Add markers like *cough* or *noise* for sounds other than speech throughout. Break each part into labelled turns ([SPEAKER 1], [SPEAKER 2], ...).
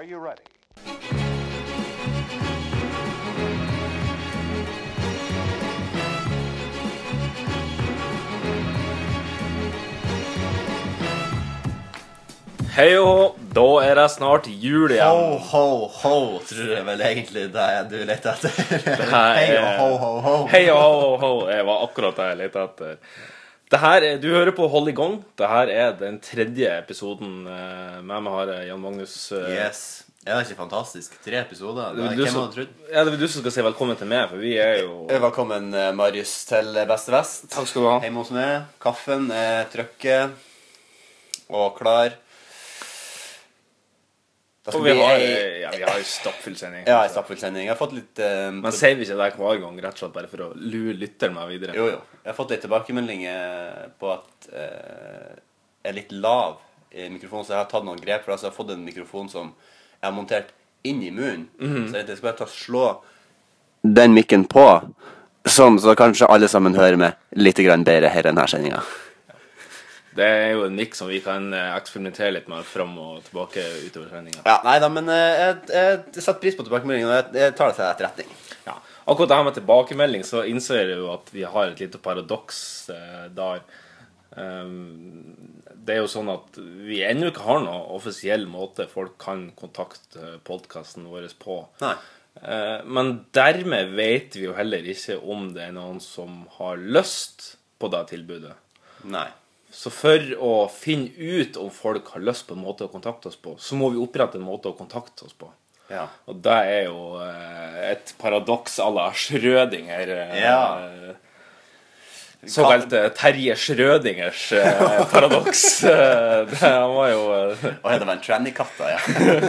[SPEAKER 1] Are you ready?
[SPEAKER 2] Hei og hå, da er det snart jul igjen.
[SPEAKER 3] ho, ho, ho, tror jeg vel egentlig det er du leter etter. Hei og ho, ho, ho.
[SPEAKER 2] Hei og ho, ho, ho. Jeg var akkurat det jeg lette etter. Det her er, Du hører på Hold i gang. Det her er den tredje episoden eh, med meg har Jan Magnus. eh,
[SPEAKER 3] Yes. Er det ikke fantastisk? Tre episoder?
[SPEAKER 2] Det er du
[SPEAKER 3] Hvem
[SPEAKER 2] som,
[SPEAKER 3] hadde trodd?
[SPEAKER 2] ja, det er du som skal si velkommen til meg, for vi er jo
[SPEAKER 3] Velkommen, eh, Marius, til Beste Vest.
[SPEAKER 2] Takk skal du ha.
[SPEAKER 3] Hjemme hos meg. Kaffen er trykket og klar. Skal
[SPEAKER 2] Og vi
[SPEAKER 3] bli
[SPEAKER 2] har,
[SPEAKER 3] ei-
[SPEAKER 2] ja, vi har stappfull sending. *laughs*
[SPEAKER 3] Ja, stappfull sending. Jeg har fått litt eh,
[SPEAKER 2] sier vi ikke det hver gang, rett og slett bare for å lure lytteren meg videre?
[SPEAKER 3] Jo, jo. Jeg har fått litt tilbakemeldinger på at uh, jeg er litt lav i mikrofonen, så jeg har tatt noen grep. For altså, jeg har fått en mikrofon som jeg har montert inn i munnen. Så jeg skal bare ta slå den mikken på, sånn så kanskje alle sammen hører meg litt bedre her i denne sendinga.
[SPEAKER 2] Det er jo en miks som vi kan eh, eksperimentere litt med fram og tilbake utover sendinga.
[SPEAKER 3] Ja, nei da, men eh, jeg, jeg, jeg setter pris på tilbakemeldingen, og jeg, jeg tar det til etterretning.
[SPEAKER 2] Ja. Akkurat det her med tilbakemelding, så innser jeg jo at vi har et lite paradoks eh, der. Um, det er jo sånn at vi ennå ikke har noen offisiell måte folk kan kontakte podkasten vår på.
[SPEAKER 3] Nei.
[SPEAKER 2] Uh, men dermed vet vi jo heller ikke om det er noen som har lyst på det tilbudet.
[SPEAKER 3] Nei.
[SPEAKER 2] Så for å finne ut om folk har lyst på en måte å kontakte oss på, så må vi opprette en måte å kontakte oss på.
[SPEAKER 3] Ja.
[SPEAKER 2] Og det er jo eh, et paradoks à la Schrødinger. eh,
[SPEAKER 3] Ja.
[SPEAKER 2] Såkalte Terje Schrødingers eh, *laughs* paradoks. *laughs* Eh, han var jo
[SPEAKER 3] Og det var en tranny-katt, da, ja.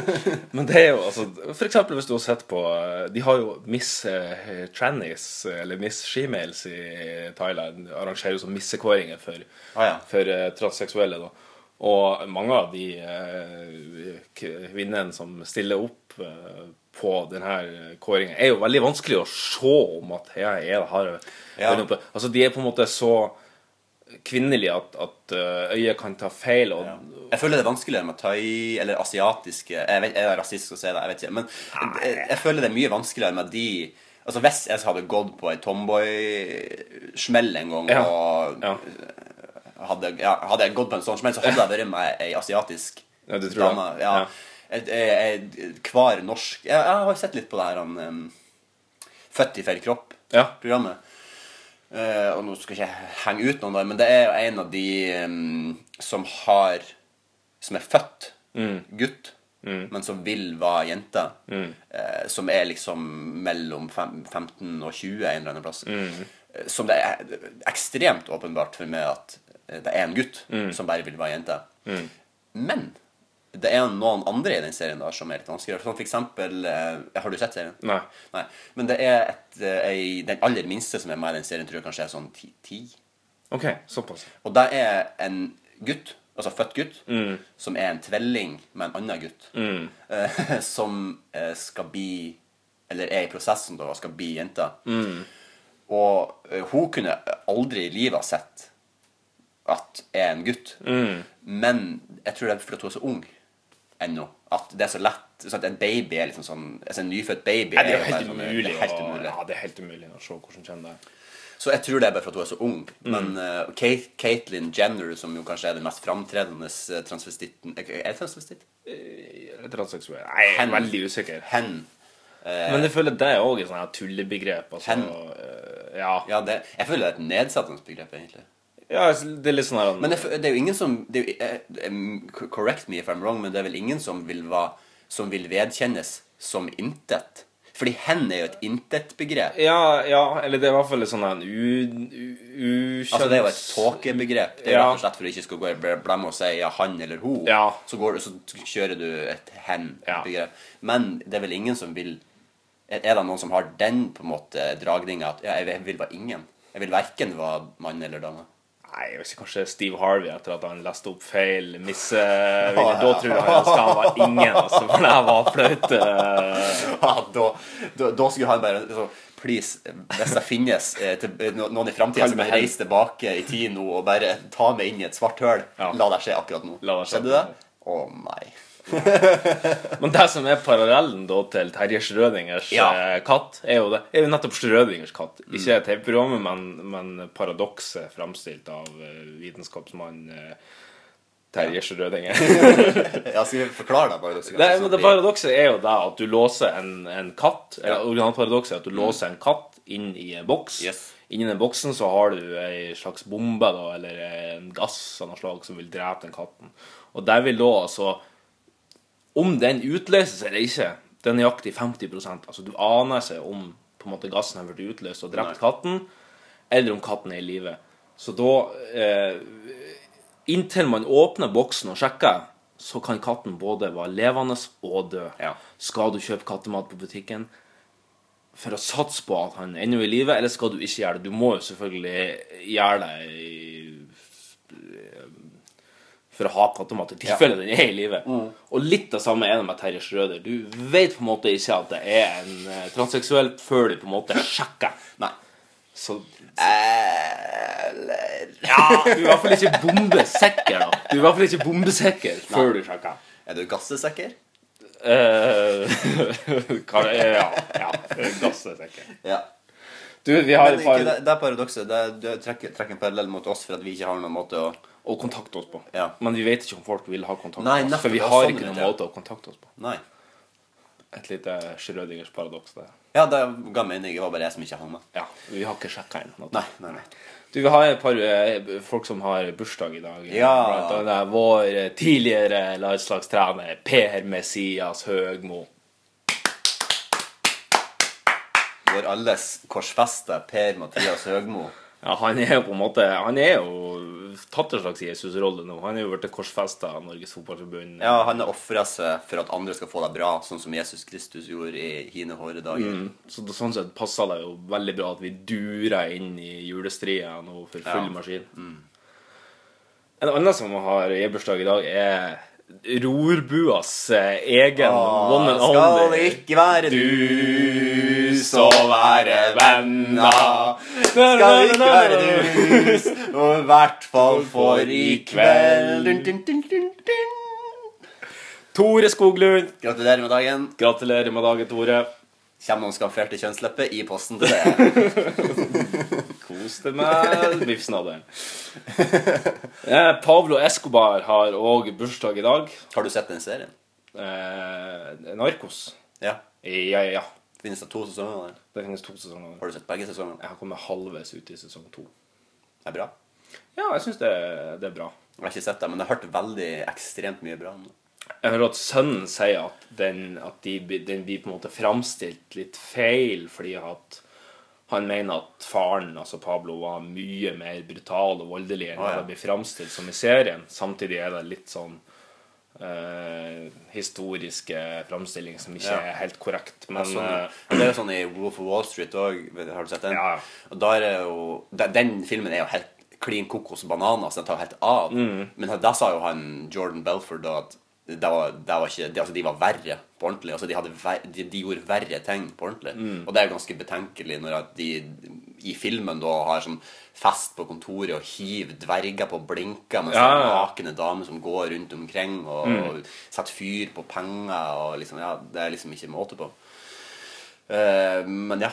[SPEAKER 3] *laughs*
[SPEAKER 2] Men det er jo altså eksempel hvis du har sett på eh, De har jo Miss eh, Trannies, eller Miss Shemales i Thailand. Arrangerer jo sånn missekåringer for,
[SPEAKER 3] ja.
[SPEAKER 2] for eh, transseksuelle. da Og mange av de eh, kvinnene som stiller opp eh, på denne kåringen, er jo veldig vanskelig å se om at er det har
[SPEAKER 3] Ja.
[SPEAKER 2] Altså De er på en måte så kvinnelige at, at eh, øyet kan ta feil. Og,
[SPEAKER 3] Jeg føler det er vanskeligere med thai eller asiatiske Jeg vet, jeg er rasistisk å si det, jeg vet ikke. Men jeg, jeg føler det er mye vanskeligere med de Altså Hvis jeg hadde gått på ei tomboy-smell en gang,
[SPEAKER 2] Ja.
[SPEAKER 3] og
[SPEAKER 2] Ja.
[SPEAKER 3] Hadde, ja, hadde jeg gått på en sånn smell, så hadde jeg vært med ei asiatisk
[SPEAKER 2] Ja, du tror
[SPEAKER 3] dame. Ja.
[SPEAKER 2] Ja.
[SPEAKER 3] Jeg, jeg, hver norsk jeg, jeg har sett litt på det her han, um, Født i feil kropp-programmet.
[SPEAKER 2] Ja.
[SPEAKER 3] Eh, og nå skal jeg ikke henge ut noen, der, men det er jo en av de um, som har Som er født gutt, men som vil være jente. Eh, som er liksom mellom fem, 15 og 20 en eller annen plass. Eh, Som det er ekstremt åpenbart for meg at eh, det er en gutt som bare vil være jente. Men det er noen andre i den serien da som er litt vanskeligere. Sånn for eksempel eh, Har du sett serien?
[SPEAKER 2] Nei.
[SPEAKER 3] Nei. Men det er et, eh, ei- den aller minste som er med i den serien, tror jeg kanskje er sånn ti. ti.
[SPEAKER 2] OK, såpass.
[SPEAKER 3] Og det er en gutt, altså født gutt, som er en tvelling med en annen gutt. eh, *laughs* som eh, skal bli Eller er i prosessen da og skal bli jente. Og eh, hun kunne aldri i livet ha sett at jeg er en gutt. Men jeg tror det er fordi hun er så ung ennå. At det er så lett sånn En baby er liksom sånn altså En nyfødt baby
[SPEAKER 2] Nei, det er helt
[SPEAKER 3] sånn-
[SPEAKER 2] umulig,
[SPEAKER 3] det er helt umulig.
[SPEAKER 2] Og, Ja, det er helt umulig å se hvordan kjenner det er.
[SPEAKER 3] Så jeg tror det er bare for at hun er så ung.
[SPEAKER 2] Mm.
[SPEAKER 3] Men uh, Kate, Caitlyn Jenner, som jo kanskje er den mest framtredende eh, transvestitten Er er det transvestitt?
[SPEAKER 2] Transseksuell. Nei, jeg er
[SPEAKER 3] Hen.
[SPEAKER 2] veldig usikker.
[SPEAKER 3] Hen.
[SPEAKER 2] Men jeg føler det er òg et sånt tullebegrep. Altså,
[SPEAKER 3] Hen.
[SPEAKER 2] Uh, ja.
[SPEAKER 3] Ja, det, jeg føler det er et nedsattende begrep, egentlig.
[SPEAKER 2] Ja, det er litt sånn her
[SPEAKER 3] Men det er jo ingen som det jo- eh, Correct me if I'm wrong, men det er vel ingen som vil, va, som vil vedkjennes som intet. Fordi hen er jo et intet-begrep.
[SPEAKER 2] ja, ja, eller det er i hvert fall litt sånn en u... u
[SPEAKER 3] Altså Det er jo et tåkebegrep. Det er
[SPEAKER 2] Ja.
[SPEAKER 3] rett og slett for å ikke skal gå i blemme og si ja, han eller hun.
[SPEAKER 2] Ja.
[SPEAKER 3] Så, går, så kjører du et hen-begrep.
[SPEAKER 2] Ja.
[SPEAKER 3] Men det er vel ingen som vil Er det noen som har den på en måte dragninga at ja, jeg vil være ingen? Jeg vil verken være mann eller dame.
[SPEAKER 2] Nei, jeg vet ikke, kanskje Steve Harvey etter at han leste opp feil misse... *laughs* Da tror jeg han skal være ingen, altså. For det var flaut. eh. *laughs*
[SPEAKER 3] Ja, da, da, da skulle han bare så, Please, hvis det finnes eh, til, noen i framtida som
[SPEAKER 2] vil
[SPEAKER 3] reise tilbake i tid nå og bare ta meg inn i et svart høl,
[SPEAKER 2] Ja.
[SPEAKER 3] la det skje akkurat nå. Skjedde det? Å nei. *laughs*
[SPEAKER 2] Men det som er parallellen da til Terje Schrødingers
[SPEAKER 3] Ja.
[SPEAKER 2] eh, katt, er jo, det, er jo nettopp Schrødingers katt. Ikke TV-programmet, men, men paradokset framstilt av eh, vitenskapsmann eh, Terje Schrødinger. *laughs*
[SPEAKER 3] Ja, skal vi forklare det? paradokset?
[SPEAKER 2] Det, men det paradokset er jo det at du låser en, en katt ja. Originalparadokset er at du låser en katt inn i en boks.
[SPEAKER 3] Yes.
[SPEAKER 2] Inni den boksen så har du ei slags bombe da, eller en gass av noe slag som vil drepe den katten. Og der vil da altså Om den utløses eller ikke, det er nøyaktig 50% Altså du aner seg om på en måte gassen har blitt utløst og drept
[SPEAKER 3] Nei.
[SPEAKER 2] katten, eller om katten er i live. Så da eh, Inntil man åpner boksen og sjekker, så kan katten både være levende og død.
[SPEAKER 3] Ja.
[SPEAKER 2] Skal du kjøpe kattemat på butikken for å satse på at han ennå er i live, eller skal du ikke gjøre det? Du må jo selvfølgelig gjøre det i, for å ha kattemat i tilfelle den er i live. Og litt det samme er det med Terje Schrøder. Du vet på en måte ikke at det er en eh, transseksuell før du på en måte sjekker.
[SPEAKER 3] Nei.
[SPEAKER 2] Så
[SPEAKER 3] Eller
[SPEAKER 2] ja, du er i hvert fall ikke bombesikker, da. Du er i hvert fall ikke bombesikker før du sjekker.
[SPEAKER 3] Er du gassesekker? *laughs*
[SPEAKER 2] Uh, ja, ja. Gassesikker.
[SPEAKER 3] Ja.
[SPEAKER 2] Du, vi har
[SPEAKER 3] Men
[SPEAKER 2] par
[SPEAKER 3] det, det er paradokset. Det, du trekker, trekker en parallell mot oss for at vi ikke har noen måte å
[SPEAKER 2] å kontakte oss på.
[SPEAKER 3] Ja.
[SPEAKER 2] Men vi vet ikke om folk vil ha kontakt
[SPEAKER 3] Nei,
[SPEAKER 2] med oss. For vi har
[SPEAKER 3] sånn
[SPEAKER 2] ikke noen måte å kontakte oss på.
[SPEAKER 3] Nei.
[SPEAKER 2] Et lite Schrødingers paradoks der.
[SPEAKER 3] Ja, det ga mening. Det var bare jeg som ikke hang med.
[SPEAKER 2] Ja, vi har ikke sjekka inn.
[SPEAKER 3] Nei, nei, nei.
[SPEAKER 2] Du, vi har et par eh, folk som har bursdag i dag.
[SPEAKER 3] Ja.
[SPEAKER 2] Blant annet vår eh, tidligere landslagstrener Per Messias Høgmo.
[SPEAKER 3] Vår alles korsfeste Per Mathias Høgmo.
[SPEAKER 2] Ja, han er jo på en måte Han er jo tatt en slags Jesus-rolle nå. Han er jo blitt korsfesta av Norges Fotballforbund.
[SPEAKER 3] Ja, han har ofra seg for at andre skal få det bra, sånn som Jesus Kristus gjorde i hine hårde dager.
[SPEAKER 2] Mm. Så det, sånn sett passer det jo veldig bra at vi durer inn i julestria nå for full
[SPEAKER 3] Ja. Mm.
[SPEAKER 2] maskin. En annen som har bursdag i dag, er Rorbuas egen Åh, one and
[SPEAKER 3] skal
[SPEAKER 2] det
[SPEAKER 3] ikke være du, så være venner. Skal ikke være dus, og i hvert fall for i kveld. Dun, dun, dun, dun, dun.
[SPEAKER 2] Tore Skoglund.
[SPEAKER 3] Gratulerer med dagen.
[SPEAKER 2] Gratulerer med dagen, Tore.
[SPEAKER 3] Kommer noen skamferte kjønnslepper i posten til deg. *laughs*
[SPEAKER 2] Kos deg med biffsnadderen. Eh, Pablo Escobar har òg bursdag i dag.
[SPEAKER 3] Har du sett den serien?
[SPEAKER 2] Eh, Narkos.
[SPEAKER 3] Ja.
[SPEAKER 2] Ja, ja.
[SPEAKER 3] Finnes det to sesonger der?
[SPEAKER 2] Det finnes to sesonger.
[SPEAKER 3] Har du sett begge sesongene?
[SPEAKER 2] Jeg har kommet halvveis ut i sesong to.
[SPEAKER 3] Det er bra.
[SPEAKER 2] Ja, jeg syns det, det er bra.
[SPEAKER 3] Jeg har ikke sett det, men jeg har hørt veldig ekstremt mye bra om det.
[SPEAKER 2] Jeg hører at sønnen sier at den, at de, den blir på en måte framstilt litt feil, fordi at han mener at faren, altså Pablo, var mye mer brutal og voldelig enn
[SPEAKER 3] ah, ja.
[SPEAKER 2] det blir framstilt som i serien. Samtidig er det litt sånn eh, historiske framstilling som ikke
[SPEAKER 3] Ja.
[SPEAKER 2] er helt korrekt. Men
[SPEAKER 3] sånn,
[SPEAKER 2] eh,
[SPEAKER 3] det er jo sånn i Wolf of Wall Street òg. Har du sett den?
[SPEAKER 2] Ja, ja.
[SPEAKER 3] Og da er jo, den, den filmen er jo helt klin kokos bananas. Den tar helt av.
[SPEAKER 2] Mm.
[SPEAKER 3] Men da sa jo han Jordan Belford da at det var, det var ikke, det, altså de var verre på ordentlig. Altså de, hadde de, de gjorde verre ting på ordentlig.
[SPEAKER 2] Mm.
[SPEAKER 3] Og det er jo ganske betenkelig når at de i filmen da har sånn fest på kontoret og hiver dverger på blinker med
[SPEAKER 2] Ja, ja, ja.
[SPEAKER 3] nakne damer som går rundt omkring og,
[SPEAKER 2] Mm.
[SPEAKER 3] og setter fyr på penger og liksom Ja, det er liksom ikke måte på. Uh, men ja.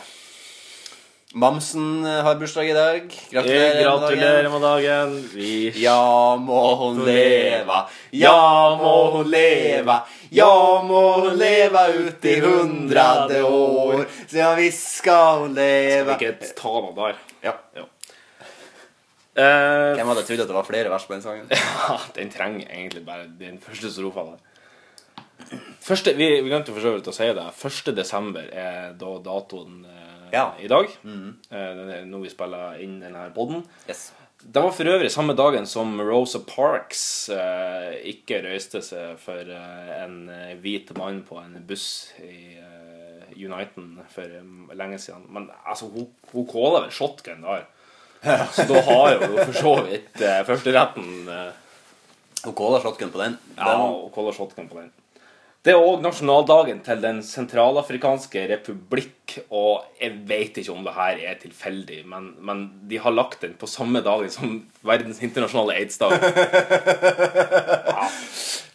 [SPEAKER 3] Mamsen eh, har bursdag i dag. Gratulerer. med
[SPEAKER 2] gratulerer
[SPEAKER 3] dagen.
[SPEAKER 2] med dagen. Vi
[SPEAKER 3] Ja må hun leve, ja må hun leve, ja må hun leve ut i hundrade år. Så ja visst skal hun leve.
[SPEAKER 2] ikke ta noe der.
[SPEAKER 3] Ja.
[SPEAKER 2] Ja. Uh,
[SPEAKER 3] Hvem hadde trodd at det var flere vers på den sangen? *laughs*
[SPEAKER 2] Ja, den trenger egentlig bare den første strofa der. Første, vi, vi glemte for så vidt å si det. 1. desember er da datoen eh,
[SPEAKER 3] Ja.
[SPEAKER 2] i dag. Mm. er når vi spiller inn denne podden.
[SPEAKER 3] Yes.
[SPEAKER 2] Det var for øvrig samme dagen som Rosa Parks eh, ikke røyste seg for eh, en eh, hvit mann på en buss i eh, Uniten for eh, lenge siden. Men altså, hun, hun kåla vel shotgun der. *laughs* Så da har hun jo for så vidt eh, førsteretten eh,
[SPEAKER 3] Og Kåla shotgun på den.
[SPEAKER 2] ja, hun kåla Shotgun på den. Det er òg nasjonaldagen til Den sentralafrikanske republikk. Og jeg vet ikke om det her er tilfeldig, men, men de har lagt den på samme dagen som verdens internasjonale aids-dag. *laughs*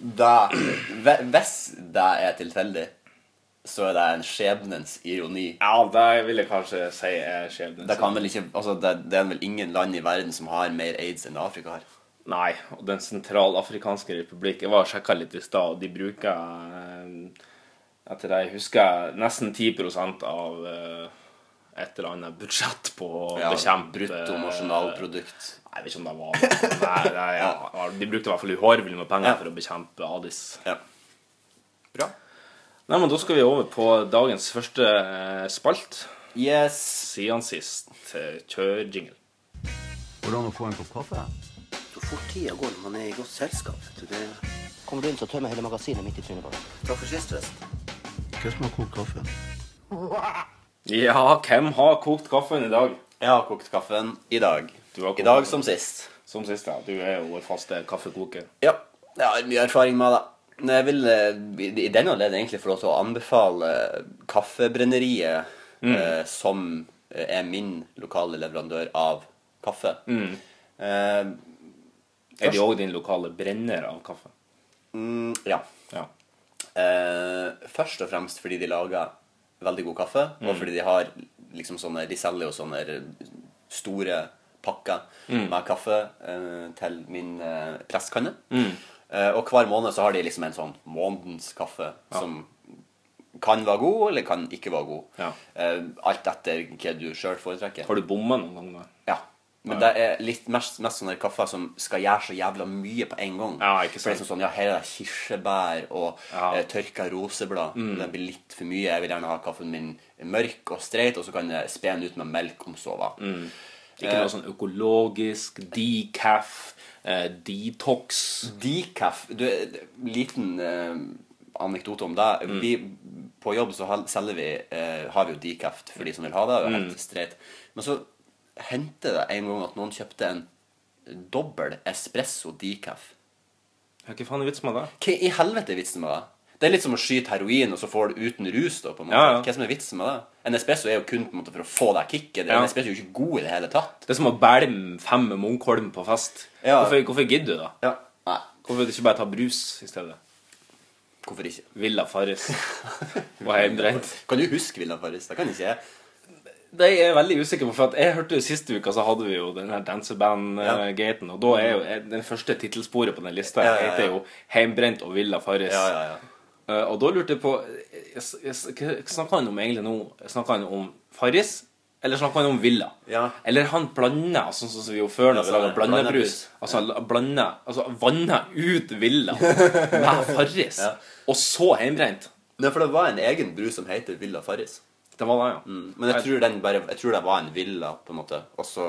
[SPEAKER 3] Ja. hvis det er tilfeldig, så er det en skjebnens ironi.
[SPEAKER 2] Ja, det vil jeg kanskje si er skjebnens
[SPEAKER 3] Det, kan vel ikke, altså det, det er vel ingen land i verden som har mer aids enn Afrika har.
[SPEAKER 2] Nei, og Den sentralafrikanske republikk Jeg var og sjekka litt i stad, og de bruker eh, Etter det jeg husker, nesten 10 av eh, et eller annet budsjett på å
[SPEAKER 3] Ja,
[SPEAKER 2] bekjempe
[SPEAKER 3] Brutto nasjonalprodukt.
[SPEAKER 2] Nei, jeg vet ikke om det var det. Nei, nei, ja. De brukte i hvert fall uhorvelig med penger
[SPEAKER 3] Ja.
[SPEAKER 2] for å bekjempe Adis.
[SPEAKER 3] Ja. Bra.
[SPEAKER 2] Nei, men Da skal vi over på dagens første eh, spalt.
[SPEAKER 3] Yes.
[SPEAKER 2] Siden sist. eh, Kjør jingle.
[SPEAKER 1] Hvordan å få en kopp kaffe?
[SPEAKER 4] Fort tida går når man er i godt selskap. du. Det... Kommer du inn, så tømmer hele magasinet midt i trynet på deg.
[SPEAKER 3] Takk for sist, forresten.
[SPEAKER 1] Hva som har kokt kaffe?
[SPEAKER 2] Ja, hvem har kokt kaffen i dag?
[SPEAKER 3] Jeg har kokt kaffen i dag.
[SPEAKER 2] Du har kokt
[SPEAKER 3] I dag som sist.
[SPEAKER 2] Som sist, ja. Du er jo vår faste kaffekoker.
[SPEAKER 3] Ja, jeg har mye erfaring med det. Men Jeg vil eh, i- denne anledning egentlig få lov til å anbefale Kaffebrenneriet, eh, som eh, er min lokale leverandør av kaffe. Eh,
[SPEAKER 2] Er de òg din lokale brenner av kaffe?
[SPEAKER 3] mm, ja.
[SPEAKER 2] Ja.
[SPEAKER 3] Eh, først og fremst fordi de lager veldig god kaffe, og fordi de har liksom sånne De selger jo sånne store pakker med kaffe eh, til min eh, presskanne. Eh, og hver måned så har de liksom en sånn månedens kaffe som kan være god, eller kan ikke være god.
[SPEAKER 2] Ja.
[SPEAKER 3] Eh, alt etter hva du sjøl foretrekker.
[SPEAKER 2] Har du bomma noen gang?
[SPEAKER 3] Ja. Men det er litt mest, mest sånne kaffer som skal gjøre så jævla mye på en gang.
[SPEAKER 2] Ja, ikke sant.
[SPEAKER 3] sånn, sånn, ja, her er det kirsebær og
[SPEAKER 2] Ja. Mm.
[SPEAKER 3] eh, tørka roseblad. Det blir litt for mye. Jeg vil gjerne ha kaffen min mørk og streit, og så kan jeg spe den ut med melk om så va.
[SPEAKER 2] Mm. Ikke noe sånn økologisk, decaf, eh, detox
[SPEAKER 3] Decaf du, Liten eh, anekdote om det.
[SPEAKER 2] Mm.
[SPEAKER 3] Vi, på jobb så selger vi eh, har vi jo decaf for de som vil ha det. Og
[SPEAKER 2] Mm.
[SPEAKER 3] helt streit. Men så hendte det en gang at noen kjøpte en dobbel espresso decaf.
[SPEAKER 2] Ja, Hva faen er vitsen med det?
[SPEAKER 3] Hva i helvete er vitsen med det? Det er litt som å skyte heroin, og så får du uten rus. da, på en måte.
[SPEAKER 2] Ja, ja.
[SPEAKER 3] Hva som er vitsen med det? En espresso er jo kun på en måte for å få deg kicket. En espresso er jo ikke god i det hele tatt.
[SPEAKER 2] Det er som å bælme fem med Munkholm på fest. Hvorfor, hvorfor gidder du, da?
[SPEAKER 3] Ja. Nei,
[SPEAKER 2] Hvorfor ikke bare ta brus i stedet?
[SPEAKER 3] hvorfor ikke?
[SPEAKER 2] Villa Farris *laughs* Var hjemmebrent.
[SPEAKER 3] Kan du huske Villa Farris? Det kan ikke jeg.
[SPEAKER 2] Det er jeg veldig usikker på, for at jeg hørte jo siste uka så hadde vi jo den her danseband-gaten, og da er jo er den første tittelsporet på den lista
[SPEAKER 3] Ja, ja, ja.
[SPEAKER 2] heter jo 'Heimbrent og Villa Farris'.
[SPEAKER 3] Ja, ja, ja.
[SPEAKER 2] Eh, og da lurte jeg på snakker han om egentlig nå? Snakker han om Farris? Eller snakker han om Villa?
[SPEAKER 3] Ja.
[SPEAKER 2] Eller han blander, sånn som vi jo før når
[SPEAKER 3] Ja,
[SPEAKER 2] vi
[SPEAKER 3] lager
[SPEAKER 2] laga
[SPEAKER 3] blandebrus.
[SPEAKER 2] Altså han blander Altså vanner ut Villa *laughs* med Farris,
[SPEAKER 3] Ja.
[SPEAKER 2] og så heimbrent.
[SPEAKER 3] Nei, for det var en egen brus som heter Villa Farris.
[SPEAKER 2] Det var det, ja.
[SPEAKER 3] Mm. Men jeg tror, den bare, jeg tror det var en villa, på en måte. Og så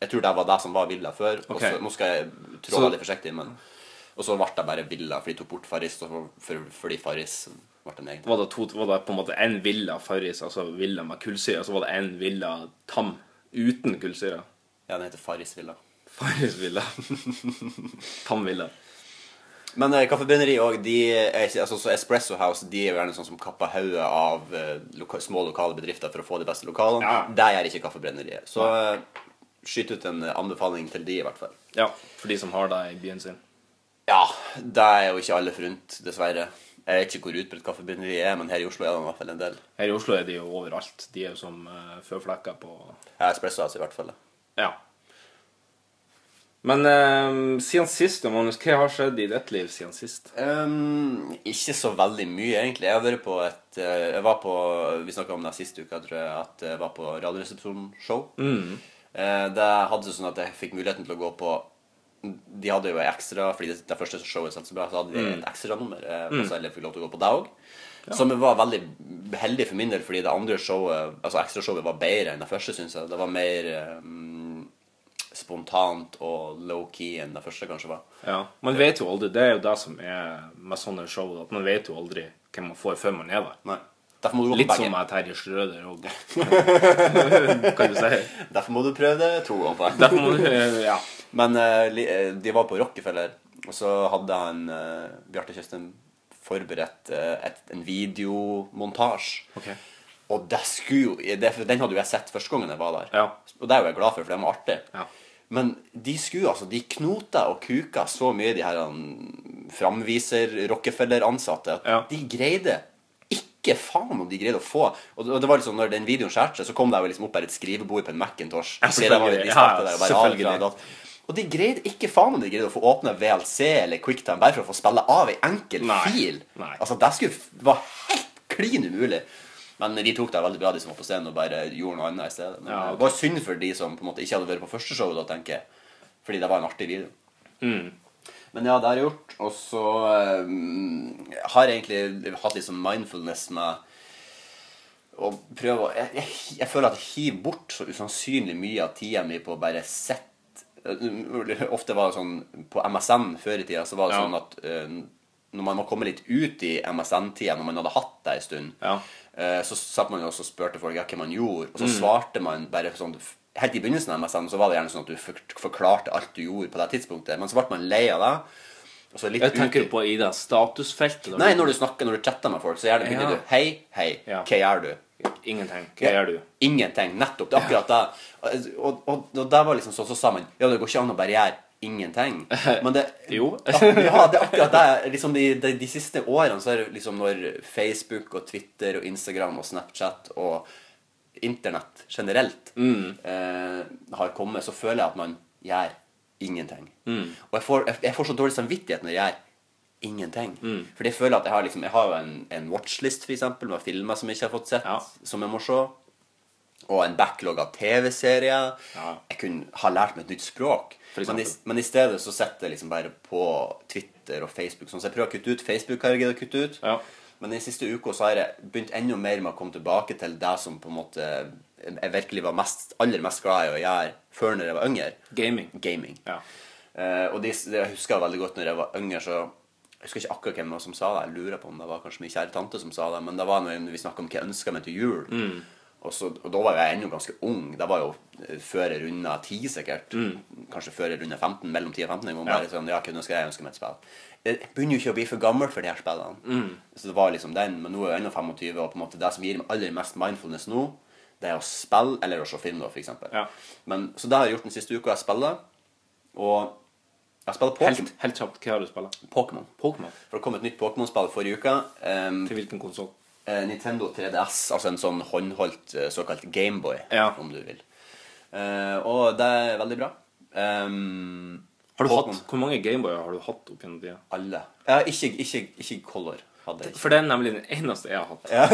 [SPEAKER 3] Jeg tror det var det som var villa før.
[SPEAKER 2] Okay.
[SPEAKER 3] Også, nå skal jeg trå
[SPEAKER 2] Så-
[SPEAKER 3] veldig forsiktig, men Og så ble det bare villa, for de tok bort Farris, og for, fordi Farris ble en egen.
[SPEAKER 2] var det, to, var det på en måte en villa Farris, altså villa med kullsyre, og så var det en villa tam uten kullsyre.
[SPEAKER 3] Ja, den heter Farris Villa.
[SPEAKER 2] Farris villa. *laughs* tam villa.
[SPEAKER 3] Men eh, kaffebrenneri òg, altså, så Espresso House de er jo gjerne sånn som kapper hodet av eh, loka, små lokale bedrifter for å få de beste lokalene.
[SPEAKER 2] Ja.
[SPEAKER 3] Det gjør ikke Kaffebrenneriet. Så eh, skyt ut en eh, anbefaling til de, i hvert fall.
[SPEAKER 2] Ja, for de som har det i byen sin.
[SPEAKER 3] Ja, det er jo ikke alle forunt, dessverre. Jeg vet ikke hvor utbredt kaffebrenneri er, men her i Oslo er det i hvert fall en del.
[SPEAKER 2] Her i Oslo er de jo overalt. De er jo som uh, føflekker på
[SPEAKER 3] Ja, Espresso House i hvert fall.
[SPEAKER 2] Ja. Men eh, siden sist, Magnus, hva har skjedd i ditt liv siden sist?
[SPEAKER 3] Um, ikke så veldig mye, egentlig. Jeg på et eh, Jeg var på Vi snakka om det siste uke, tror jeg, at jeg var på Radioresepsjonen-show. Eh, det hadde sånn at jeg fikk muligheten til å gå på De hadde jo ekstra Fordi det, det første showet satt så bra, så hadde de et ekstranummer. Eh, mm. Så jeg fikk lov til å gå på det òg. Som var veldig heldig for min del, fordi det andre showet Altså ekstrashowet var bedre enn det første, syns jeg. Det var mer um, spontant og low-key enn det første kanskje var.
[SPEAKER 2] Ja, Man vet jo aldri. Det er jo det som er med sånne show. At man vet jo aldri hvem man får før man er der.
[SPEAKER 3] Nei. Derfor må du gå
[SPEAKER 2] Litt
[SPEAKER 3] på
[SPEAKER 2] som med Terje Strøder òg. kan *laughs* du si.
[SPEAKER 3] Derfor må du prøve det to ganger.
[SPEAKER 2] Derfor må du Ja.
[SPEAKER 3] Men eh, eh, de var på Rockefeller, og så hadde han uh, Bjarte Tjøstheim forberedt eh, et, en videomontasje.
[SPEAKER 2] Ok.
[SPEAKER 3] Og det skulle jo, det, den hadde jo jeg sett første gangen jeg var der.
[SPEAKER 2] Ja.
[SPEAKER 3] Og det er jo jeg glad for, for det var artig.
[SPEAKER 2] Ja.
[SPEAKER 3] Men de skulle altså, de knota og kuka så mye, de her um, framviser Rockefeller-ansatte, at
[SPEAKER 2] Ja.
[SPEAKER 3] de greide ikke faen om de greide å få Og det, var liksom, når den videoen skjærte seg, så kom det jo liksom opp her et skrivebord på en Macintosh.
[SPEAKER 2] Ja,
[SPEAKER 3] fordi det var,
[SPEAKER 2] selvfølgelig.
[SPEAKER 3] de
[SPEAKER 2] Ja,
[SPEAKER 3] der og bare de greide ikke faen om de greide å få åpne VLC eller QuickTime bare for å få spille av ei enkel
[SPEAKER 2] Nei.
[SPEAKER 3] fil.
[SPEAKER 2] Nei.
[SPEAKER 3] Altså, det skulle var helt klin umulig. Men de tok det veldig bra, de som var på scenen, og bare gjorde noe annet i stedet. Men
[SPEAKER 2] Ja, okay.
[SPEAKER 3] Det var synd for de som på en måte ikke hadde vært på første show, da, tenker jeg. Fordi det var en artig video.
[SPEAKER 2] Mm.
[SPEAKER 3] Men ja, det har jeg gjort. Og så um, har jeg egentlig hatt litt sånn mindfulness med å prøve å jeg, jeg, jeg føler at jeg hiver bort så usannsynlig mye av tida mi på å bare sitte Ofte var det sånn På MSN før i tida så var det
[SPEAKER 2] Ja.
[SPEAKER 3] sånn at uh, når man må komme litt ut i MSN-tida, når man hadde hatt det ei stund,
[SPEAKER 2] Ja.
[SPEAKER 3] Eh, så satt man jo også og spurte folk ja, hva man gjorde, og så
[SPEAKER 2] Mm.
[SPEAKER 3] svarte man bare sånn Helt i begynnelsen av MSN så var det gjerne sånn at du forklarte alt du gjorde på det tidspunktet, men så ble man lei av det. Og
[SPEAKER 2] Jeg tenker
[SPEAKER 3] ut
[SPEAKER 2] på i det statusfeltet?
[SPEAKER 3] Nei, når du snakker, når du chatter med folk, så gjerne begynner
[SPEAKER 2] Ja.
[SPEAKER 3] du Hei, hei,
[SPEAKER 2] Ja.
[SPEAKER 3] hva gjør du?
[SPEAKER 2] Ingenting. Hva gjør du?
[SPEAKER 3] Ingenting. Nettopp. Det er akkurat det. Og, og, og det var liksom sånn, så sa man Ja, det går ikke an å bare gjøre ingenting. *laughs* Men det
[SPEAKER 2] Jo. *laughs*
[SPEAKER 3] Ja, det er akkurat det. Liksom de, de, de siste årene så er det liksom når Facebook og Twitter og Instagram og Snapchat og Internett generelt
[SPEAKER 2] Mm.
[SPEAKER 3] eh, har kommet, så føler jeg at man gjør ingenting.
[SPEAKER 2] Mm.
[SPEAKER 3] Og jeg får, jeg, jeg får så dårlig samvittighet når jeg gjør ingenting.
[SPEAKER 2] Mm.
[SPEAKER 3] Fordi jeg føler at jeg har liksom Jeg har jo en, en watchlist, for eksempel, med filmer som jeg ikke har fått sett,
[SPEAKER 2] Ja.
[SPEAKER 3] som jeg må se. Og en backlog av TV-serier.
[SPEAKER 2] Ja.
[SPEAKER 3] Jeg kunne ha lært meg et nytt språk. Men i, men i stedet så sitter jeg liksom bare på Twitter og Facebook. Sånn, så jeg prøver å kutte ut Facebook. har jeg giddet å kutte ut.
[SPEAKER 2] Ja.
[SPEAKER 3] Men den siste uka så har jeg begynt enda mer med å komme tilbake til det som på en måte jeg virkelig var mest, aller mest glad i å gjøre før når jeg var yngre.
[SPEAKER 2] Gaming.
[SPEAKER 3] Gaming.
[SPEAKER 2] Ja.
[SPEAKER 3] Uh, og det, det husker jeg veldig godt når jeg var yngre, så jeg husker ikke akkurat hvem som sa det. Jeg lurer på om det var kanskje min kjære tante som sa det. Men det var når vi snakka om hva jeg ønska meg til jul.
[SPEAKER 2] Mm.
[SPEAKER 3] Og, så, og da var jeg ennå ganske ung. Det var jo eh, før jeg runda 10, sikkert. Kanskje før jeg runda 15. Mellom 10 og 15. Jeg må
[SPEAKER 2] bare Ja.
[SPEAKER 3] sånn, ja, hva ønsker jeg? Ønsker meg et spill. Jeg begynner jo ikke å bli for gammel for de her spillene.
[SPEAKER 2] Mm.
[SPEAKER 3] Så det var liksom den. Men nå er jeg ennå 25, og på en måte det som gir meg aller mest mindfulness nå, det er å spille eller å se film, da, for.
[SPEAKER 2] Ja.
[SPEAKER 3] Men, så det har jeg gjort den siste uka. Jeg spiller. Og jeg spiller Pokémon.
[SPEAKER 2] Helt, helt kjapt, hva har du?
[SPEAKER 3] Pokémon.
[SPEAKER 2] Pokémon.
[SPEAKER 3] For det kom et nytt Pokémon-spill forrige uke. Um,
[SPEAKER 2] Til hvilken konsoll?
[SPEAKER 3] Eh, Nintendo 3DS, altså en sånn håndholdt eh, såkalt Gameboy,
[SPEAKER 2] Ja.
[SPEAKER 3] om du vil. Eh, og det er veldig bra. Um,
[SPEAKER 2] Har du
[SPEAKER 3] Pokemon.
[SPEAKER 2] hatt, hvor mange Gameboyer har du hatt opp gjennom tida?
[SPEAKER 3] Alle. Ja, ikke, ikke, ikke Color hadde jeg.
[SPEAKER 2] For det er nemlig den eneste jeg har hatt. Ja.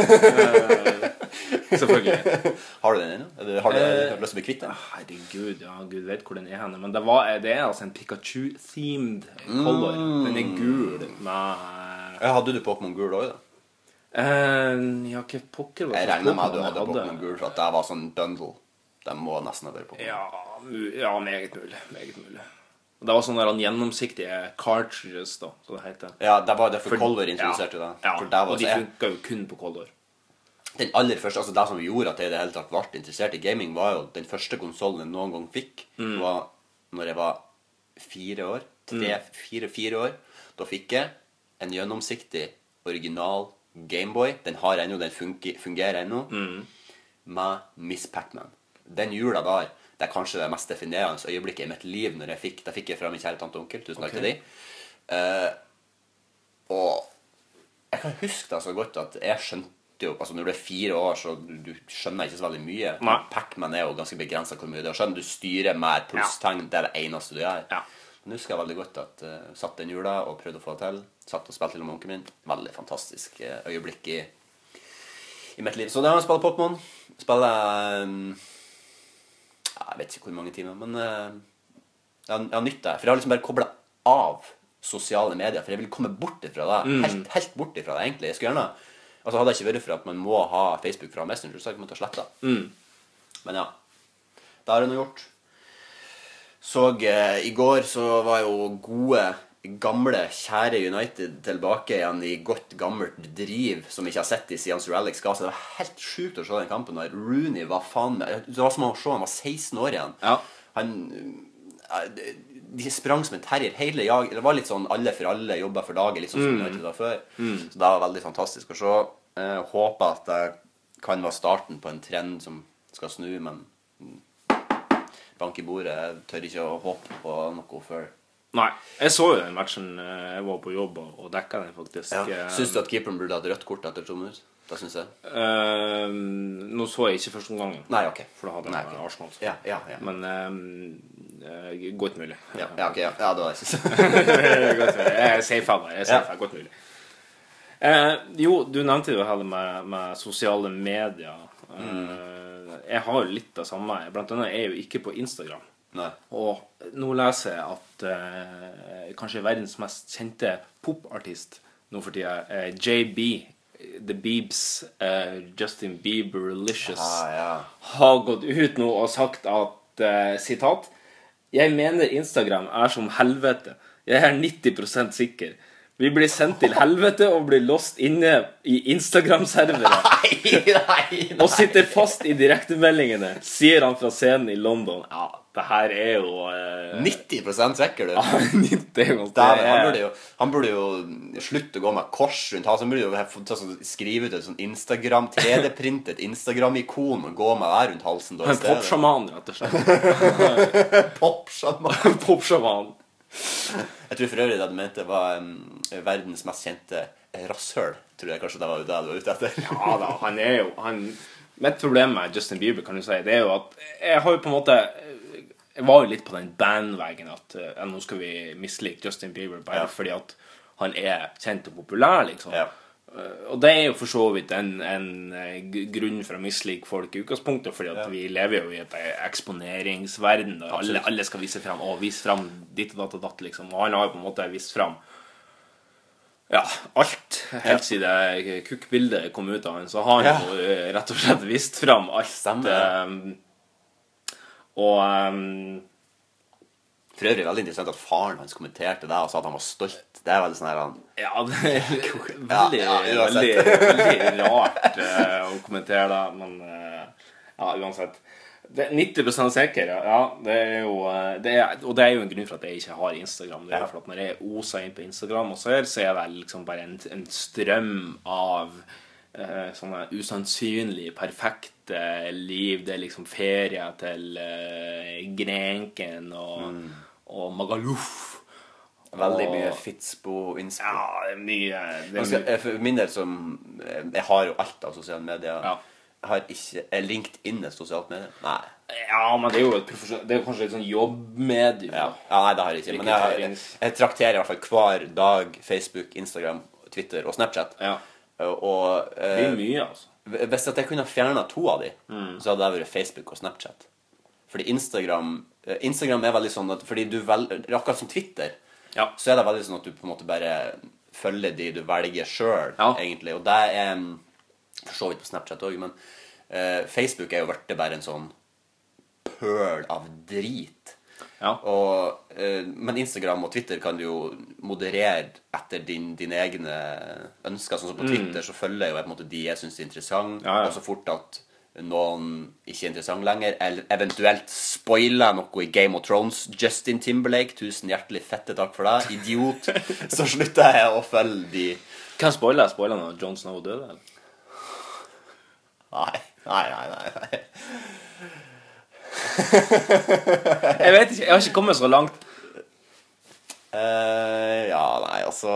[SPEAKER 2] selvfølgelig. *laughs*
[SPEAKER 3] Har du den ennå? Har du
[SPEAKER 2] Eh,
[SPEAKER 3] lyst til å bli kvitt den?
[SPEAKER 2] Herregud, ja, gud vet hvor den er henne. Men det, var, det er altså en Pikachu-themed color. Den er gul med
[SPEAKER 3] Ja, hadde du Pokémon gul òg, da?
[SPEAKER 2] Eh, Ja, hva pokker var
[SPEAKER 3] Jeg regner med at du hadde Pokémon gul, for at det var sånn bundle. Det må nesten ha vært Pokémon.
[SPEAKER 2] Ja, ja, meget mulig. Meget mulig. Og Det var sånne der gjennomsiktige cartridges, da, som det heter.
[SPEAKER 3] Ja, det var derfor
[SPEAKER 2] For-
[SPEAKER 3] Color introduserte
[SPEAKER 2] ja,
[SPEAKER 3] det.
[SPEAKER 2] Ja,
[SPEAKER 3] det var
[SPEAKER 2] og de funka jo kun på color.
[SPEAKER 3] Den aller første, altså det som gjorde at jeg i det hele tatt ble interessert i gaming, var jo den første konsollen jeg noen gang fikk,
[SPEAKER 2] Mm.
[SPEAKER 3] var når jeg var fire år. Tre, fire, fire år. Da fikk jeg en gjennomsiktig, original Gameboy. Den har ennå, den fungerer ennå.
[SPEAKER 2] Mm.
[SPEAKER 3] Med Miss Pacman. Den jula der, det er kanskje det mest definerende øyeblikket i mitt liv når jeg fikk Det fikk jeg fra min kjære tante og onkel. Tusen takk
[SPEAKER 2] okay.
[SPEAKER 3] til de. Uh, og jeg kan huske det så godt at jeg skjønte jo altså Når du er fire år, så du, du skjønner ikke så veldig mye. Pac-Man er jo ganske begrensa hvor mye du skjønner. Du styrer med et plusstegn. Det er det eneste du gjør.
[SPEAKER 2] Ja.
[SPEAKER 3] Men husker jeg veldig godt at jeg satt den jula og prøvde å få det til. Satt og spilte med onkelen min. Veldig fantastisk eh, øyeblikk i, i mitt liv. Så det har jeg Pokémon. Spiller um, Jeg vet ikke hvor mange timer, men uh, jeg har, nytt det. For jeg har liksom bare kobla av sosiale medier. For jeg vil komme bort ifra det. Helt, helt bort ifra det, egentlig. Jeg skulle gjerne Altså Hadde jeg ikke vært for at man må ha Facebook fra Messenger, så hadde jeg slette det. Men ja. Det har jeg nå gjort. Så eh, i går så var jo gode, gamle, kjære United tilbake igjen i godt, gammelt driv som vi ikke har sett i siden Sir Alex ga seg. Det var helt sjukt å se den kampen der. Rooney var faen meg Det var som å se han var 16 år igjen.
[SPEAKER 2] Ja.
[SPEAKER 3] Han eh, de sprang som en terrier. Hele jag, Det var litt sånn alle for alle, jobba for dagen, litt sånn som United var før. Så det var veldig fantastisk å se. Jeg håper at det kan være starten på en trend som skal snu, men mm, bank i bordet. Jeg tør ikke å håpe på noe før.
[SPEAKER 2] Nei. Jeg så jo den matchen. eh, Jeg var på jobb og, dekka den, faktisk.
[SPEAKER 3] Ja.
[SPEAKER 2] Eh,
[SPEAKER 3] Syns du at keeperen burde hatt rødt kort etter to minutter? Det syns jeg.
[SPEAKER 2] Uh, nå så jeg ikke første omgangen,
[SPEAKER 3] Nei, ok.
[SPEAKER 2] for da hadde jeg
[SPEAKER 3] okay.
[SPEAKER 2] Arsenal.
[SPEAKER 3] Ja, ja, ja.
[SPEAKER 2] Men eh, godt mulig.
[SPEAKER 3] Ja, ja, ok, ja. ja det var *laughs* jeg synes.
[SPEAKER 2] Jeg er safe her. Jeg safe her. Godt mulig. Uh, jo, du nevnte jo her med, med sosiale medier. Mm. jeg har jo litt av samme. Blant annet er jeg jo ikke på Instagram.
[SPEAKER 3] Nei.
[SPEAKER 2] Og nå leser jeg at eh, kanskje verdens mest kjente popartist nå for tida, eh, JB, The Beebs, eh, Justin Bieber Licious,
[SPEAKER 3] Ah, ja.
[SPEAKER 2] har gått ut nå og sagt at eh, Sitat. Jeg mener Instagram er som helvete. Jeg er 90% sikker. Vi blir sendt til helvete og blir låst inne i Instagram-servere. *laughs*
[SPEAKER 3] Nei, nei,
[SPEAKER 2] Og sitter fast i direktemeldingene, sier han fra scenen i London. Ja, det her er jo eh,
[SPEAKER 3] 90 svekker du. *laughs* han, burde jo, slutte å gå med kors rundt halsen. Han burde jo ta sånn, skrive ut et sånn Instagram 3D-printet Instagram-ikon og gå med det rundt halsen.
[SPEAKER 2] En popsjaman, rett og slett. *laughs*
[SPEAKER 3] Popsjaman.
[SPEAKER 2] popsjaman.
[SPEAKER 3] Jeg tror for øvrig det du mente, var um, verdens mest kjente rasshøl. Tror jeg kanskje det var det du var ute etter.
[SPEAKER 2] Ja da, han er jo han, Mitt problem med Justin Bieber kan du si, det er jo at jeg har jo på en måte Jeg var jo litt på den bandwagen at uh, nå skal vi mislike Justin Bieber bare
[SPEAKER 3] Ja.
[SPEAKER 2] fordi at han er kjent og populær, liksom.
[SPEAKER 3] Ja.
[SPEAKER 2] Uh, Og det er jo for så vidt en, en eh, grunn for å mislike folk i utgangspunktet, fordi at vi lever jo i et eksponeringsverden, og alle, alle skal vise fram og vise fram ditt og datt og datt, liksom. Og han har jo på en måte vist fram ja, alt. Helt siden kukkbildet kom ut av han, så har han
[SPEAKER 3] Ja.
[SPEAKER 2] jo rett og slett vist fram alt.
[SPEAKER 3] Stemmer.
[SPEAKER 2] eh, og um,
[SPEAKER 3] For øvrig veldig interessant at faren hans kommenterte det og sa at han var stolt. Det er veldig sånn her han
[SPEAKER 2] Ja, det er veldig,
[SPEAKER 3] Ja, ja,
[SPEAKER 2] veldig, veldig rart uh, å kommentere det, men uh, ja, uansett. Det er 90 sikker, ja. Det er jo, eh, det er, og det er jo en grunn for at jeg ikke har Instagram. Det er for at Når jeg oser inn på Instagram og ser, så er det liksom bare en, en strøm av uh, sånne usannsynlig perfekte liv. Det er liksom ferie til eh, Grenken og, og Magaluf.
[SPEAKER 3] Veldig mye Fitzbo-innspill.
[SPEAKER 2] Ja, det er mye, det mye.
[SPEAKER 3] jeg- for min del som Jeg har jo alt av sosiale medier.
[SPEAKER 2] Ja.
[SPEAKER 3] Jeg har ikke Er LinkedIn et sosialt medie? Nei.
[SPEAKER 2] Ja, men det er jo et Det er kanskje et sånn jobbmedium.
[SPEAKER 3] Ja. ja, nei, det har jeg ikke. Men jeg, jeg, jeg trakterer i hvert fall hver dag Facebook, Instagram, Twitter og Snapchat.
[SPEAKER 2] Ja.
[SPEAKER 3] Og
[SPEAKER 2] Det
[SPEAKER 3] eh,
[SPEAKER 2] er mye, altså.
[SPEAKER 3] Hvis jeg kunne fjerna to av de,
[SPEAKER 2] Mm.
[SPEAKER 3] så hadde det vært Facebook og Snapchat. Fordi Instagram eh, Instagram er veldig sånn at Fordi du velger Akkurat som Twitter,
[SPEAKER 2] Ja.
[SPEAKER 3] så er det veldig sånn at du på en måte bare følger de du velger sjøl,
[SPEAKER 2] Ja.
[SPEAKER 3] egentlig. Og det er mm, for så vidt på Snapchat òg, men uh, Facebook er jo blitt bare en sånn pøl av drit.
[SPEAKER 2] Ja.
[SPEAKER 3] Og, eh, men Instagram og Twitter kan du jo moderere etter din, dine egne ønsker. Sånn som på Twitter så følger jeg jo på en måte de jeg syns er interessante,
[SPEAKER 2] Mm. Ja, ja.
[SPEAKER 3] og så fort at noen ikke er interessant lenger, eller eventuelt spoiler noe i Game of Thrones. Justin Timberlake, tusen hjertelig fette takk for det. Idiot. *laughs* Så slutter jeg å følge de.
[SPEAKER 2] Hvem spoiler? Spoiler når John Snow døde? eller?
[SPEAKER 3] Nei, nei, nei. nei, nei.
[SPEAKER 2] Jeg vet ikke. Jeg har ikke kommet så langt.
[SPEAKER 3] Uh, ja, nei, altså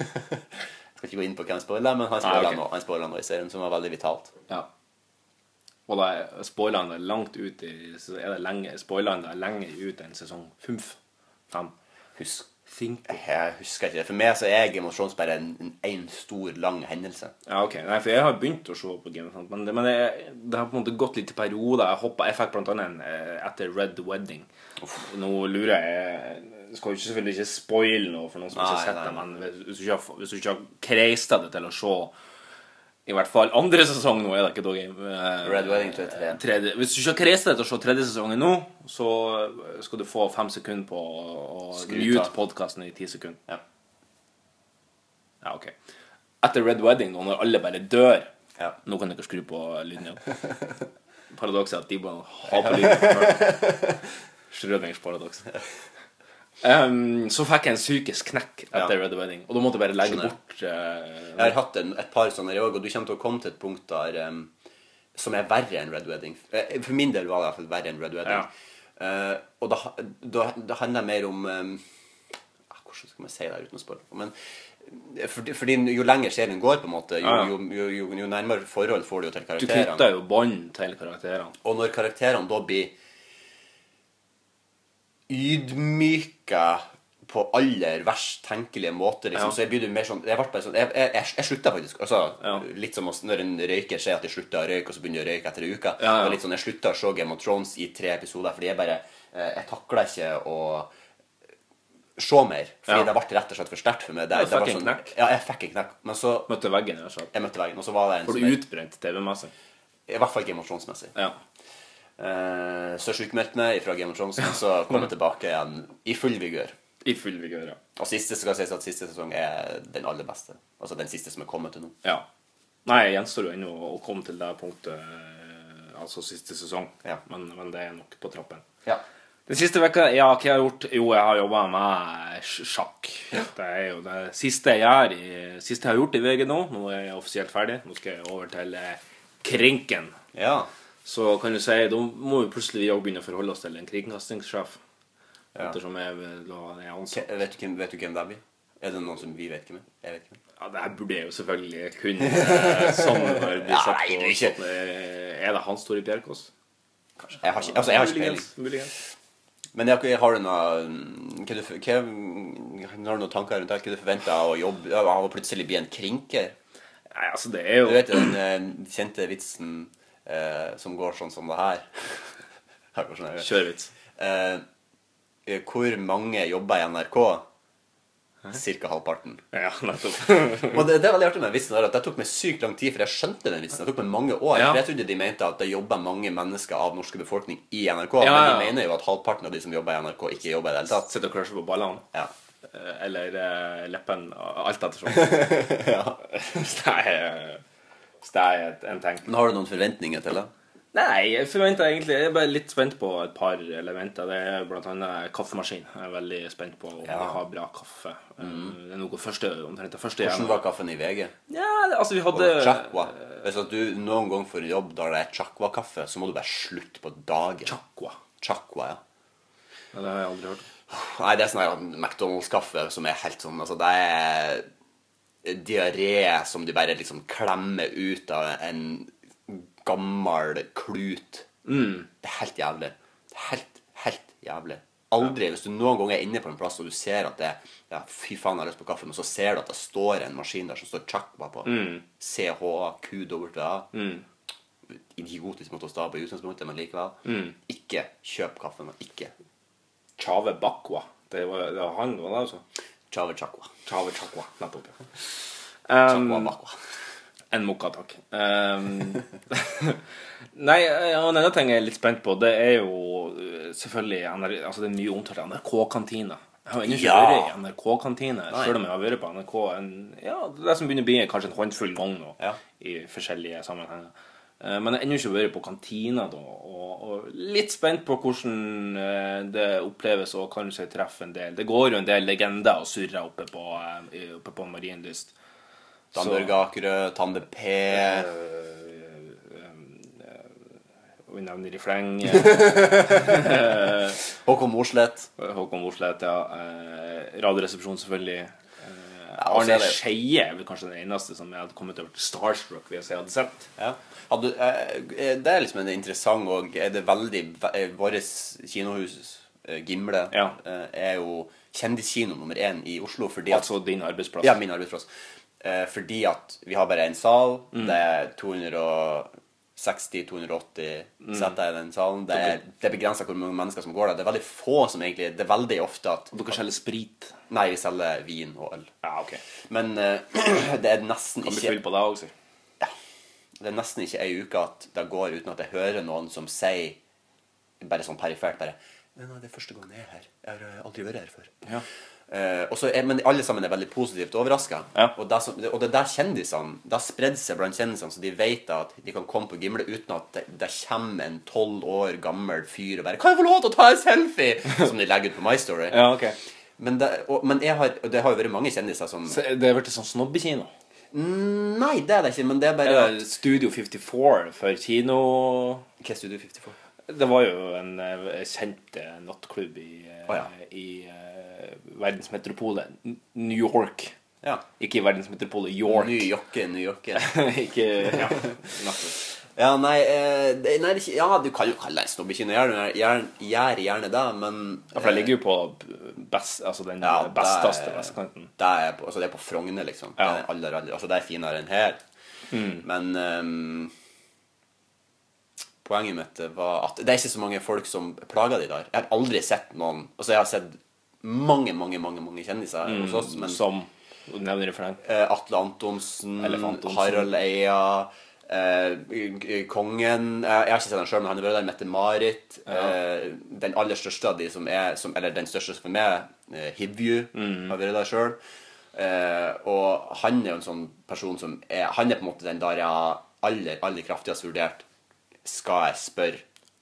[SPEAKER 3] Jeg skal ikke gå inn på hvem spoiler, men han spoiler
[SPEAKER 2] Nei, ok.
[SPEAKER 3] nå, han spoiler nå i serien, som var veldig vitalt.
[SPEAKER 2] Ja. Og da er spoilerne langt ut i så er det lenge, Spoilerne er lenge ut enn sesong. Fem.
[SPEAKER 3] Husk
[SPEAKER 2] Think.
[SPEAKER 3] Jeg husker ikke det. For meg så er Game of Thrones bare en, en, stor, lang hendelse.
[SPEAKER 2] Ja, ok. Nei, for jeg har begynt å se på Game of Thrones, men, det, men det, det har på en måte gått litt i perioder. Jeg hoppa, jeg fikk blant annet en eh, etter Red Wedding. Nå lurer jeg Jeg skal jo selvfølgelig ikke spoile noe for noen som ikke har sett det, men hvis, hvis du ikke har, hvis du ikke har kreista det til å se i hvert fall andre sesong nå, er det ikke game eh,
[SPEAKER 3] Red Wedding tror jeg er tre.
[SPEAKER 2] tredje. Hvis du ikke kreista det til å se tredje sesongen nå, så skal du få fem sekunder på å mute podkasten i ti sekunder.
[SPEAKER 3] Ja.
[SPEAKER 2] Ja, ok. Etter Red Wedding, og når alle bare dør
[SPEAKER 3] Ja.
[SPEAKER 2] Nå kan dere skru på lyden igjen. *laughs* Paradokset er at de bare har på lyden. *laughs* Schrødingers paradoks. Um, så fikk jeg en psykisk knekk etter
[SPEAKER 3] Ja.
[SPEAKER 2] Red Wedding, og da måtte jeg bare legge
[SPEAKER 3] Skjønner.
[SPEAKER 2] bort uh,
[SPEAKER 3] Jeg har hatt en, et par sånne i òg, og du kommer til å komme til et punkt der um, som er verre enn Red Wedding. Eh, For min del var det i hvert fall verre enn Red Wedding. Eh, og da, da, da handler det mer om ah, Hvordan skal man si det uten å spørre? Men fordi, fordi jo lenger serien går, på en måte, jo,
[SPEAKER 2] Ja, ja.
[SPEAKER 3] jo, jo, jo, nærmere forhold får du jo til
[SPEAKER 2] Du knytter jo bånd til karakterene.
[SPEAKER 3] Og når karakterene da blir ydmyka på aller verst tenkelige måter. liksom,
[SPEAKER 2] Ja.
[SPEAKER 3] så blir begynte mer sånn Jeg, sånn, jeg, jeg, jeg, jeg slutta faktisk. Altså,
[SPEAKER 2] Ja.
[SPEAKER 3] Litt som når en røyker sier at de slutter å røyke, og så begynner de å røyke etter en uke.
[SPEAKER 2] Ja.
[SPEAKER 3] Litt sånn, Jeg slutta å se Game of Thrones i tre episoder fordi jeg bare eh, Jeg takla ikke å se mer. Fordi det ble rett og slett for sterkt for meg. Det, var
[SPEAKER 2] fikk en
[SPEAKER 3] sånn,
[SPEAKER 2] knekk.
[SPEAKER 3] Ja, jeg fikk en knekk. Men så
[SPEAKER 2] Møtte veggen, rett og slett.
[SPEAKER 3] Jeg møtte veggen, og så var det en For
[SPEAKER 2] du
[SPEAKER 3] jeg-
[SPEAKER 2] utbrent TV-messig?
[SPEAKER 3] I hvert fall Game of Thrones-messig.
[SPEAKER 2] Ja.
[SPEAKER 3] Eh, så sjukmeldte meg fra Game of Thrones, og så kom jeg *laughs* tilbake igjen i full vigør.
[SPEAKER 2] I full vigør, ja.
[SPEAKER 3] Og siste skal sies at siste sesong er den aller beste. Altså den siste som er kommet til nå.
[SPEAKER 2] ja. Nei, jeg gjenstår jo ennå å komme til det punktet, eh, altså siste sesong.
[SPEAKER 3] Ja.
[SPEAKER 2] Men, men det er nok på trappen.
[SPEAKER 3] Ja.
[SPEAKER 2] Den siste veka, ja, hva jeg har jeg gjort? Jo, jeg har jobba med sj- sjakk. Det er jo det siste jeg gjør i, siste jeg har gjort i VG nå. Nå er jeg offisielt ferdig. Nå skal jeg over til eh, Krinken.
[SPEAKER 3] ja.
[SPEAKER 2] Så kan du si, da må vi plutselig vi også begynne å forholde oss til en kringkastingssjef.
[SPEAKER 3] Ja.
[SPEAKER 2] Ettersom jeg da er ansatt.
[SPEAKER 3] Vet, du hvem, vet du hvem det blir? Er det noen som vi vet hvem er? Jeg vet hvem.
[SPEAKER 2] Ja, det her burde jeg jo selvfølgelig kunne. sånn Som når vi
[SPEAKER 3] Ja, nei, det er ikke-
[SPEAKER 2] sånn, eh, Er det Hans Tore Bjerkås?
[SPEAKER 3] Kanskje. Jeg har ikke, altså, jeg har ikke peiling.
[SPEAKER 2] Muligens. Muligens.
[SPEAKER 3] Men jeg, har du noe hva du, hva, Har du noen tanker rundt det? Hva du av å jobbe Av å plutselig bli en krinker?
[SPEAKER 2] Nei, altså, det er jo
[SPEAKER 3] Du vet den eh, kjente vitsen eh, som går sånn som det her? *laughs* Kjør sånn her.
[SPEAKER 2] Kjørvits.
[SPEAKER 3] Eh, hvor mange jobber i NRK? Cirka halvparten.
[SPEAKER 2] Ja, nettopp. *laughs*
[SPEAKER 3] Og det, det er veldig artig med vitsen at det tok meg sykt lang tid, for jeg skjønte den vitsen. Det tok meg mange år.
[SPEAKER 2] Ja.
[SPEAKER 3] For jeg trodde de mente at det jobber mange mennesker av norske befolkning i NRK.
[SPEAKER 2] Ja,
[SPEAKER 3] Men
[SPEAKER 2] ja.
[SPEAKER 3] de mener jo at halvparten av de som jobber i NRK, ikke jobber i det hele tatt.
[SPEAKER 2] Sitter og crusher på ballene.
[SPEAKER 3] Ja.
[SPEAKER 2] Eh, Eller eh, leppen. Alt ettersom. *laughs*
[SPEAKER 3] ja.
[SPEAKER 2] Er, hvis det er en ting.
[SPEAKER 3] Men har du noen forventninger til det?
[SPEAKER 2] Nei, jeg forventer egentlig Jeg er bare litt spent på et par elementer. Det er annet kaffemaskin. Jeg er veldig spent på om
[SPEAKER 3] Ja.
[SPEAKER 2] vi har bra kaffe. Mm. Det er noe første, omtrent det første
[SPEAKER 3] Hvordan var kaffen i VG?
[SPEAKER 2] Ja, altså vi
[SPEAKER 3] Og chakwa. Hvis du noen gang får jobb der det er chakwa-kaffe, så må du bare slutte på dagen.
[SPEAKER 2] Chakwa.
[SPEAKER 3] Chakwa, ja.
[SPEAKER 2] Ja, det har jeg aldri hørt.
[SPEAKER 3] Nei, det er sånn McDonald's-kaffe som er helt sånn Altså, det er diaré som de bare liksom klemmer ut av en gammel klut. Det er helt jævlig. Det helt, helt jævlig. Aldri, hvis du noen gang er inne på en plass og du ser at det ja, Fy faen, jeg har lyst på kaffe, men så ser du at det står en maskin der som står Chakwa på. CHQWA. Idiotisk måte å stave i utgangspunktet, men likevel. Ikke kjøp kaffen. Ikke
[SPEAKER 2] Chave Bakwa. Det var, det var han, var det altså?
[SPEAKER 3] Chave Chakwa.
[SPEAKER 2] Chave Chakwa. Nettopp. ja.
[SPEAKER 3] Chakwa
[SPEAKER 2] Um,
[SPEAKER 3] Bakwa.
[SPEAKER 2] En mokka, takk. Um, *laughs* nei, ja, en annen ting jeg er litt spent på, det er jo uh, selvfølgelig altså det er mye omtalt NRK-kantine. Jeg har ennå ikke
[SPEAKER 3] Ja.
[SPEAKER 2] vært i NRK-kantine, selv om jeg har vært på NRK en, ja, det som begynner å bli kanskje en håndfull ganger nå,
[SPEAKER 3] Ja.
[SPEAKER 2] i forskjellige sammenhenger. Eh, Men jeg har ennå ikke vært på kantina, da, og, og litt spent på hvordan eh, det oppleves og kanskje treffe en del. Det går jo en del legender og surrer oppe på, eh, oppe på Marienlyst.
[SPEAKER 3] Dan Akerø, Tande P.
[SPEAKER 2] Vi nevner i fleng. *laughs*
[SPEAKER 3] Håkon Mosleth.
[SPEAKER 2] Håkon Mosleth, ja. Radioresepsjonen, selvfølgelig. Eh,
[SPEAKER 3] Ja,
[SPEAKER 2] Arne Skeie er vel kanskje den eneste som jeg hadde kommet over til starstruck hvis jeg hadde sett.
[SPEAKER 3] Ja. Hadde, eh, det er liksom en interessant og er det veldig eh, Vårt kinohus, eh, Gimle,
[SPEAKER 2] Ja.
[SPEAKER 3] eh, er jo kjendiskino nummer én i Oslo fordi at
[SPEAKER 2] Altså din arbeidsplass.
[SPEAKER 3] Ja, min arbeidsplass. Eh, fordi at vi har bare én sal.
[SPEAKER 2] Mm.
[SPEAKER 3] Det er 260-280
[SPEAKER 2] Mm.
[SPEAKER 3] setter i den salen. Det er, det er begrensa hvor mange mennesker som går der. Det er veldig få som egentlig Det er veldig ofte at
[SPEAKER 2] dere selger sprit.
[SPEAKER 3] Nei, vi selger vin og øl.
[SPEAKER 2] Ja, ok.
[SPEAKER 3] Men uh, *clears throat* det er nesten
[SPEAKER 2] Kan bli
[SPEAKER 3] ikke
[SPEAKER 2] på deg også.
[SPEAKER 3] Det er nesten ikke ei uke at det går uten at jeg hører noen som sier bare sånn perifert bare Nei, det er første gang jeg er her. Jeg har eh, aldri vært her før.
[SPEAKER 2] Ja.
[SPEAKER 3] Eh, også, men alle sammen er veldig positivt overraska.
[SPEAKER 2] Ja.
[SPEAKER 3] Og, og det er der kjendisene Det har spredd seg blant kjendisene, så de vet at de kan komme på Gimle uten at det, det kommer en tolv år gammel fyr og bare 'Kan jeg få lov til å ta en selfie?' *laughs* som de legger ut på My Story.
[SPEAKER 2] Ja, okay.
[SPEAKER 3] Men, det, og, men har, det har jo vært mange kjendiser som
[SPEAKER 2] Så det er blitt sånn snobbekino.
[SPEAKER 3] Nei, det er det ikke, men det er bare
[SPEAKER 2] Er det Studio 54 for kino
[SPEAKER 3] Hva er Studio 54?
[SPEAKER 2] Det var jo en eh, kjent eh, nattklubb i,
[SPEAKER 3] oh, ja.
[SPEAKER 2] i uh, verdensmetropolet New York.
[SPEAKER 3] Ja.
[SPEAKER 2] Ikke verdensmetropolet York.
[SPEAKER 3] New York, New York. *laughs*
[SPEAKER 2] ikke ja.
[SPEAKER 3] Ja, nei, eh, nei Ja, du kan jo kalle det snobbekino. Gjør, gjør, gjør gjerne det, men
[SPEAKER 2] Ja, for det ligger jo på best, altså den
[SPEAKER 3] Ja,
[SPEAKER 2] besteste vestkanten.
[SPEAKER 3] Det er altså det er på Frogner, liksom.
[SPEAKER 2] Ja.
[SPEAKER 3] Det er aller, aller, altså det er finere enn her. Men ehm, poenget mitt var at det er ikke så mange folk som plager de der. Jeg har aldri sett noen Altså, jeg har sett mange, mange, mange mange kjendiser hos oss, men
[SPEAKER 2] Som du nevner i fleng.
[SPEAKER 3] eh, Atle Antonsen,
[SPEAKER 2] Antonsen.
[SPEAKER 3] Harald Eia eh, Kongen eh, Jeg har ikke sett han sjøl, men han har vært der. Mette-Marit. Eh, den aller største av de som er som, Eller den største som er eh, Hivju,
[SPEAKER 2] Mm.
[SPEAKER 3] har vært der sjøl. Eh, og han er jo en sånn person som er Han er på en måte den der jeg har aller, aller kraftigst vurdert Skal jeg spørre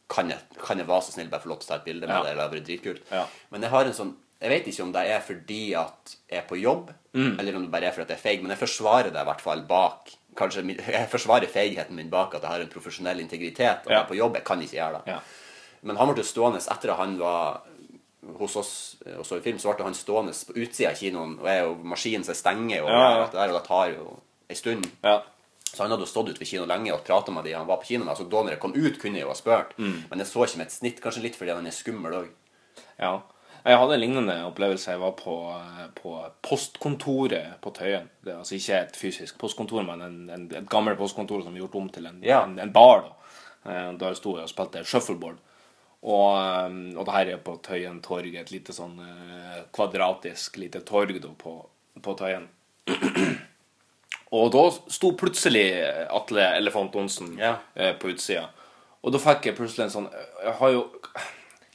[SPEAKER 3] kan jeg, kan jeg være så snill bare få lov til å ta et bilde med
[SPEAKER 2] Ja.
[SPEAKER 3] deg? Eller det vært dritkult.
[SPEAKER 2] Ja.
[SPEAKER 3] Men jeg har en sånn Jeg vet ikke om det er fordi at jeg er på jobb,
[SPEAKER 2] Mm.
[SPEAKER 3] eller om det bare er fordi at jeg er feig, men jeg forsvarer det i hvert fall bak Kanskje Jeg forsvarer feigheten min bak at jeg har en profesjonell integritet. og
[SPEAKER 2] Ja.
[SPEAKER 3] jeg er på jobb. Jeg kan ikke gjøre det.
[SPEAKER 2] Ja.
[SPEAKER 3] Men han ble stående etter at han var hos oss og så i film, så ble han stående på utsida av kinoen, og er jo maskinen som stenger, og,
[SPEAKER 2] Ja, ja.
[SPEAKER 3] og det der, og det tar jo ei stund.
[SPEAKER 2] Ja.
[SPEAKER 3] Så han hadde jo stått ute ved kino lenge og prata med de han var på kino med. Så da når jeg kom ut, kunne jeg jo ha spurt.
[SPEAKER 2] Mm.
[SPEAKER 3] Men jeg så ikke med et snitt. Kanskje litt fordi han er skummel òg.
[SPEAKER 2] Ja. Jeg hadde en lignende opplevelse. Jeg var på, eh, på postkontoret på Tøyen. Det er altså ikke et fysisk postkontor, men en, en, et gammelt postkontor som er gjort om til en,
[SPEAKER 3] Ja.
[SPEAKER 2] en, bar. Da Der sto jeg og spilte shuffleboard. Og, eh, og det her er på Tøyen torg, et lite sånn eh, kvadratisk lite torg da, på, på Tøyen. *clears throat* Og da sto plutselig Atle Elefant Onsen
[SPEAKER 3] Ja.
[SPEAKER 2] eh, på utsida. Og da fikk jeg plutselig en sånn Jeg har jo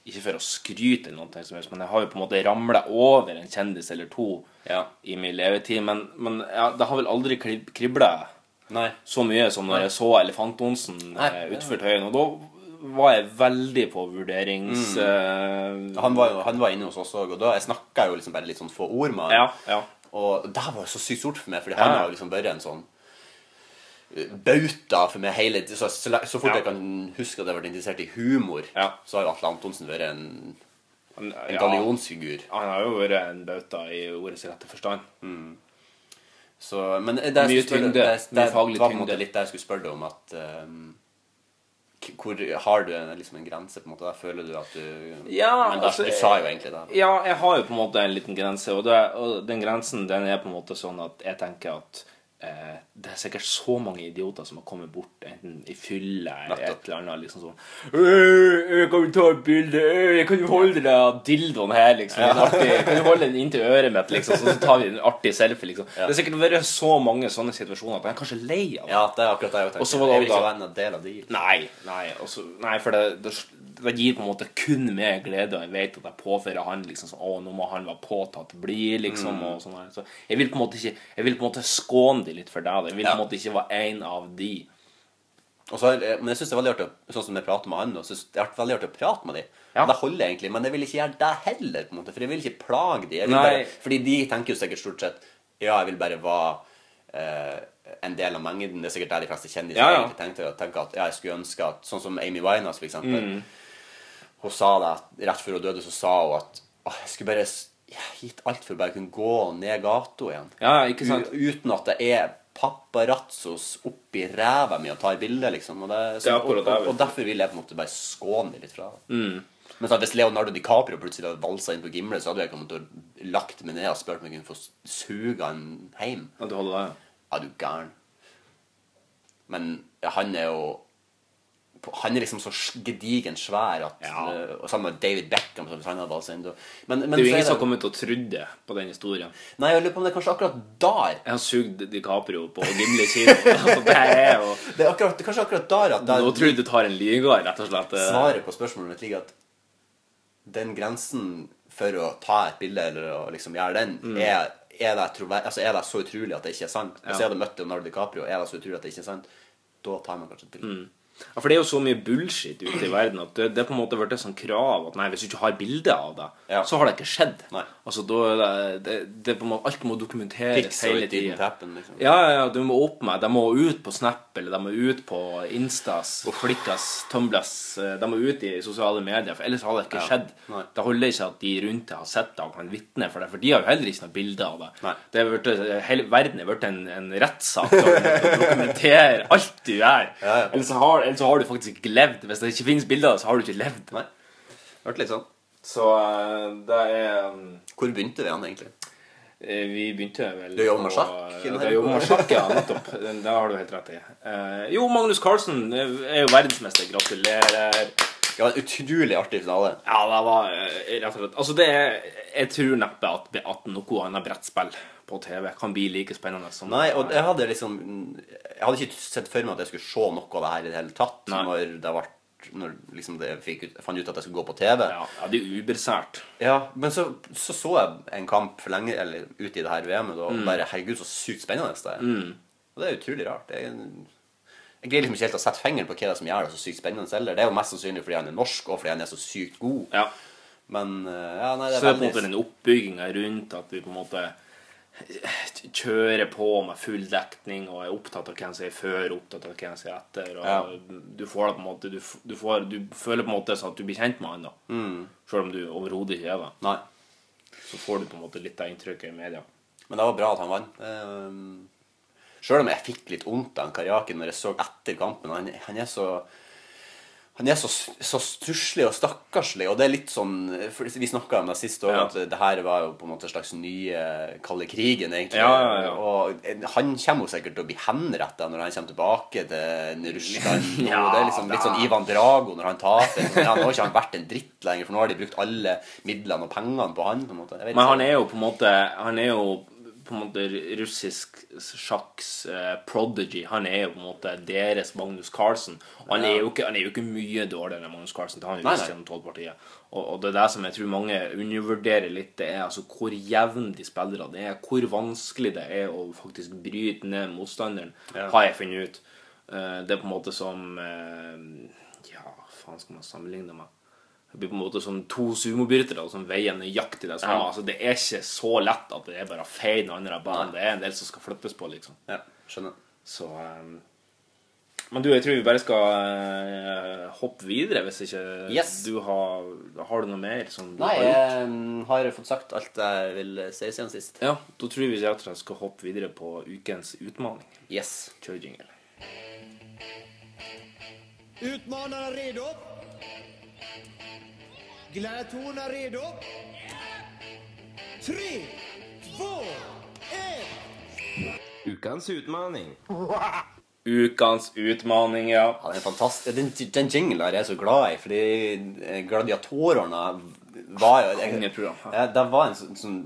[SPEAKER 2] Ikke for å skryte, eller noe som helst, men jeg har jo på en måte ramla over en kjendis eller to
[SPEAKER 3] Ja.
[SPEAKER 2] i min levetid. Men, men ja, det har vel aldri krib kribla så mye som når jeg så Elefant Onsen eh, Tøyen. Og da var jeg veldig på vurderings...
[SPEAKER 3] Mm.
[SPEAKER 2] Uh,
[SPEAKER 3] Han var, han var inne hos oss òg, og da jeg snakka jo liksom bare litt sånn få ord med han.
[SPEAKER 2] ja, ja.
[SPEAKER 3] Og det var jo så sykt stort for meg, fordi han har jo liksom vært en sånn eh, bauta for meg hele tiden. Så, så, så fort jeg kan huske at jeg har vært interessert i humor,
[SPEAKER 2] Ja.
[SPEAKER 3] så har jo Atle Antonsen vært en, en gallionsfigur.
[SPEAKER 2] han har jo vært en bauta i ordets rette forstand.
[SPEAKER 3] Så, men det,
[SPEAKER 2] Mye tyngde,
[SPEAKER 3] det, det,
[SPEAKER 2] det, faglig
[SPEAKER 3] var på en måte litt det jeg skulle spørre deg om, at k- hvor Har du en, liksom en grense, på en måte? Der føler du at du
[SPEAKER 2] Ja,
[SPEAKER 3] Men der,
[SPEAKER 2] altså,
[SPEAKER 3] du sa jo egentlig det.
[SPEAKER 2] Ja, jeg har jo på en måte en liten grense, og, det, og den grensen den er på en måte sånn at jeg tenker at eh, det er sikkert så mange idioter som har kommet bort enten i fylle eller et eller annet liksom sånn «Øh, jeg Kan vi ta et bilde? Øh, Jeg kan jo holde den dildoen her, liksom. Ja. artig, kan du holde den inntil øret mitt, liksom, så tar vi en artig selfie, liksom. Det er sikkert vært så mange sånne situasjoner at jeg er kanskje lei av det.
[SPEAKER 3] Ja, det er akkurat det jeg tenker.
[SPEAKER 2] Og så var det
[SPEAKER 3] jeg vil ikke være en del av de.
[SPEAKER 2] Nei, nei, også, nei for det, det, det gir på en måte kun meg glede, og jeg vet at jeg påfører han liksom sånn Å, nå må han være påtatt blid, liksom,
[SPEAKER 3] Mm.
[SPEAKER 2] og sånn her. Så jeg vil på en måte ikke Jeg vil på en måte skåne de litt for deg. Jeg vil på en måte ikke være en av de.
[SPEAKER 3] Så, men jeg synes det er veldig artig, sånn som jeg prater med han, og synes det er veldig artig å prate med de.
[SPEAKER 2] Ja.
[SPEAKER 3] Det holder egentlig, men jeg vil ikke gjøre det heller, på en måte, for jeg vil ikke plage de. Vil bare, fordi de tenker jo sikkert stort sett, ja, jeg vil bare være eh, en del av mengden. Det er sikkert det de fleste kjendiser
[SPEAKER 2] Ja, ja.
[SPEAKER 3] egentlig tenker, tenker at ja, jeg skulle ønske at, sånn som Amy Winehouse for eksempel,
[SPEAKER 2] Mm.
[SPEAKER 3] hun sa det, rett før hun døde, så sa hun at, jeg skulle bare gitt alt for å bare kunne gå ned gata igjen.
[SPEAKER 2] Ja, ikke sant?
[SPEAKER 3] U uten at det er paparazzos oppi ræva mi og tar bilde, liksom. Og, det,
[SPEAKER 2] Det er
[SPEAKER 3] og, og, og derfor vil jeg på en måte bare skåne litt fra det. Men så, hvis Leonardo DiCaprio plutselig hadde valsa inn på Gimle, så hadde jeg kommet å lagt meg ned og spurt om jeg kunne få suga han hjem.
[SPEAKER 2] Ja, du holder deg.
[SPEAKER 3] Ja, du gæren. Men ja, han er jo han er liksom så gedigen svær at
[SPEAKER 2] Ja.
[SPEAKER 3] eh, sammen med David Beckham. Som han hadde altså men, men
[SPEAKER 2] Det er jo ingen som har kommet til og trodd på den historien.
[SPEAKER 3] Nei, jeg lurer på om det er kanskje akkurat der
[SPEAKER 2] Jeg har sugd DiCaprio på Gimli kino. *laughs* altså, det er jo
[SPEAKER 3] Det er, akkurat, det kanskje akkurat der at der,
[SPEAKER 2] Nå tror jeg du tar en liga, rett og slett.
[SPEAKER 3] svaret på spørsmålet mitt ligger at den grensen for å ta et bilde eller å liksom gjøre den,
[SPEAKER 2] Mm.
[SPEAKER 3] er, er, det trover- altså, er det så utrolig at det ikke er sant? Hvis jeg hadde møtt Leonardo DiCaprio, er det så utrolig at det ikke er sant? Da tar man kanskje et bilde.
[SPEAKER 2] Mm. Ja, For det er jo så mye bullshit ute i verden at det, det er på en måte blitt et sånt krav at nei, hvis du ikke har bilde av det,
[SPEAKER 3] Ja.
[SPEAKER 2] så har det ikke skjedd.
[SPEAKER 3] Nei.
[SPEAKER 2] Altså, da er det, det, det er på en måte, Alt må dokumenteres
[SPEAKER 3] Pics og
[SPEAKER 2] hele
[SPEAKER 3] it didn't
[SPEAKER 2] tida.
[SPEAKER 3] happen, liksom.
[SPEAKER 2] Ja, ja, ja, du må opp med De må ut på Snap, eller de må ut på Instas, Flikkas, Tumblers eh, De må ut i sosiale medier, for ellers har det ikke
[SPEAKER 3] Ja.
[SPEAKER 2] skjedd.
[SPEAKER 3] Nei.
[SPEAKER 2] Det holder ikke at de rundt deg har sett det og kan vitne for det, for de har jo heller ikke noe bilde av det.
[SPEAKER 3] Nei.
[SPEAKER 2] det er blitt, hele verden er blitt en, en rettssak som å dokumentere alt du gjør.
[SPEAKER 3] Ja, ja.
[SPEAKER 2] Ellers, så har, ellers så har du faktisk ikke levd. Hvis det ikke finnes bilder så har du ikke levd.
[SPEAKER 3] Nei. Det ble litt sånn.
[SPEAKER 2] Så eh, det er um,
[SPEAKER 3] Hvor begynte vi han egentlig?
[SPEAKER 2] Eh, Vi begynte vel
[SPEAKER 3] Du jobber med sjakk,
[SPEAKER 2] Ja, jeg jobber med sjakk, ja, nettopp. Det har du helt rett i. Eh, jo, Magnus Carlsen er jo verdensmester. Gratulerer.
[SPEAKER 3] Det var en utrolig artig finale.
[SPEAKER 2] Ja, det var rett og slett Altså, det er Jeg tror neppe at, at noe annet brettspill på TV kan bli like spennende som
[SPEAKER 3] Nei, og jeg hadde liksom Jeg hadde ikke sett for meg at jeg skulle se noe av det her i det hele tatt
[SPEAKER 2] Nei.
[SPEAKER 3] når det ble når liksom det jeg fikk ut, jeg fant ut at jeg skulle gå på TV.
[SPEAKER 2] Ja, ja det er ubersært.
[SPEAKER 3] Ja, men så, så så jeg en kamp for lenge Eller ute i det her VM-et,
[SPEAKER 2] Mm.
[SPEAKER 3] og bare Herregud, så sykt spennende det er. Og det er utrolig rart. Det er, jeg greier liksom ikke helt å sette fingeren på hva det er som gjør det så sykt spennende heller. Det er jo mest sannsynlig fordi han er norsk, og fordi han er så sykt god.
[SPEAKER 2] Ja.
[SPEAKER 3] Men eh, ja, nei, det
[SPEAKER 2] Så
[SPEAKER 3] er
[SPEAKER 2] det er på en måte den oppbygginga rundt at vi på en måte kjører på med full dekning og er opptatt av hvem som er før, opptatt av hvem som er etter. Og
[SPEAKER 3] Ja.
[SPEAKER 2] du får det på en måte du, du, får, du føler på en måte sånn at du blir kjent med han, da.
[SPEAKER 3] Mm.
[SPEAKER 2] Selv om du overhodet ikke er det.
[SPEAKER 3] Nei.
[SPEAKER 2] Så får du på en måte litt av inntrykket i media.
[SPEAKER 3] Men det var bra at han vant. Um, Sjøl om jeg fikk litt vondt av han Karjakin når jeg så etter kampen. Han, han er så han er så, så stusslig og stakkarslig, og det er litt sånn for Vi snakka om det sist òg,
[SPEAKER 2] Ja.
[SPEAKER 3] at det her var jo på en måte en slags nye kalde krigen, egentlig.
[SPEAKER 2] Ja, ja.
[SPEAKER 3] Og han kommer jo sikkert til å bli henretta når han kommer tilbake til Russland. *laughs*
[SPEAKER 2] Ja,
[SPEAKER 3] det er liksom litt sånn Ivan Drago når han taper. Sånn, nå har ikke han vært en dritt lenger, for nå har de brukt alle midlene og pengene på han. på en måte.
[SPEAKER 2] Men han er jo på en måte Han er jo på en måte russisk sjakks eh, prodigy. Han er jo på en måte deres Magnus Carlsen. Og han, er jo ikke, han er jo ikke mye dårligere enn Magnus Carlsen. Det har han jo
[SPEAKER 3] ikke
[SPEAKER 2] gjennom tolvpartiet. Og, og det er det som jeg tror mange undervurderer litt, det er altså hvor jevn de spillerne det er. Hvor vanskelig det er å faktisk bryte ned motstanderen,
[SPEAKER 3] Ja.
[SPEAKER 2] har jeg funnet ut. Eh, det er på en måte som eh, Ja, faen skal man sammenligne med? Det blir på en måte som to sumobrytere som veier nøyaktig det samme.
[SPEAKER 3] Ja.
[SPEAKER 2] Altså, det er ikke så lett at det er bare feil den andre banen. Det er en del som skal flyttes på, liksom.
[SPEAKER 3] Ja, skjønner.
[SPEAKER 2] Så um, Men du, jeg tror vi bare skal uh, hoppe videre, hvis ikke
[SPEAKER 3] Yes.
[SPEAKER 2] du har Har du noe mer som du
[SPEAKER 3] Nei,
[SPEAKER 2] har gjort?
[SPEAKER 3] jeg um, har fått sagt alt jeg vil si siden sist.
[SPEAKER 2] Ja, da tror jeg vi at jeg skal hoppe videre på ukens utfordring.
[SPEAKER 3] Yes.
[SPEAKER 2] Kjør jingle.
[SPEAKER 5] Utmanarna redo? Gladiatorerna redo? Tre, två, ett!
[SPEAKER 6] Ukens utmaning.
[SPEAKER 2] Ukens utfordring, ja.
[SPEAKER 3] Ja, den er fantastisk. Den, den jinglen er jeg så glad i, fordi eh, gladiatorene var jo jeg-
[SPEAKER 2] Kongeprogram, ja.
[SPEAKER 3] Det var en sånn, sånn,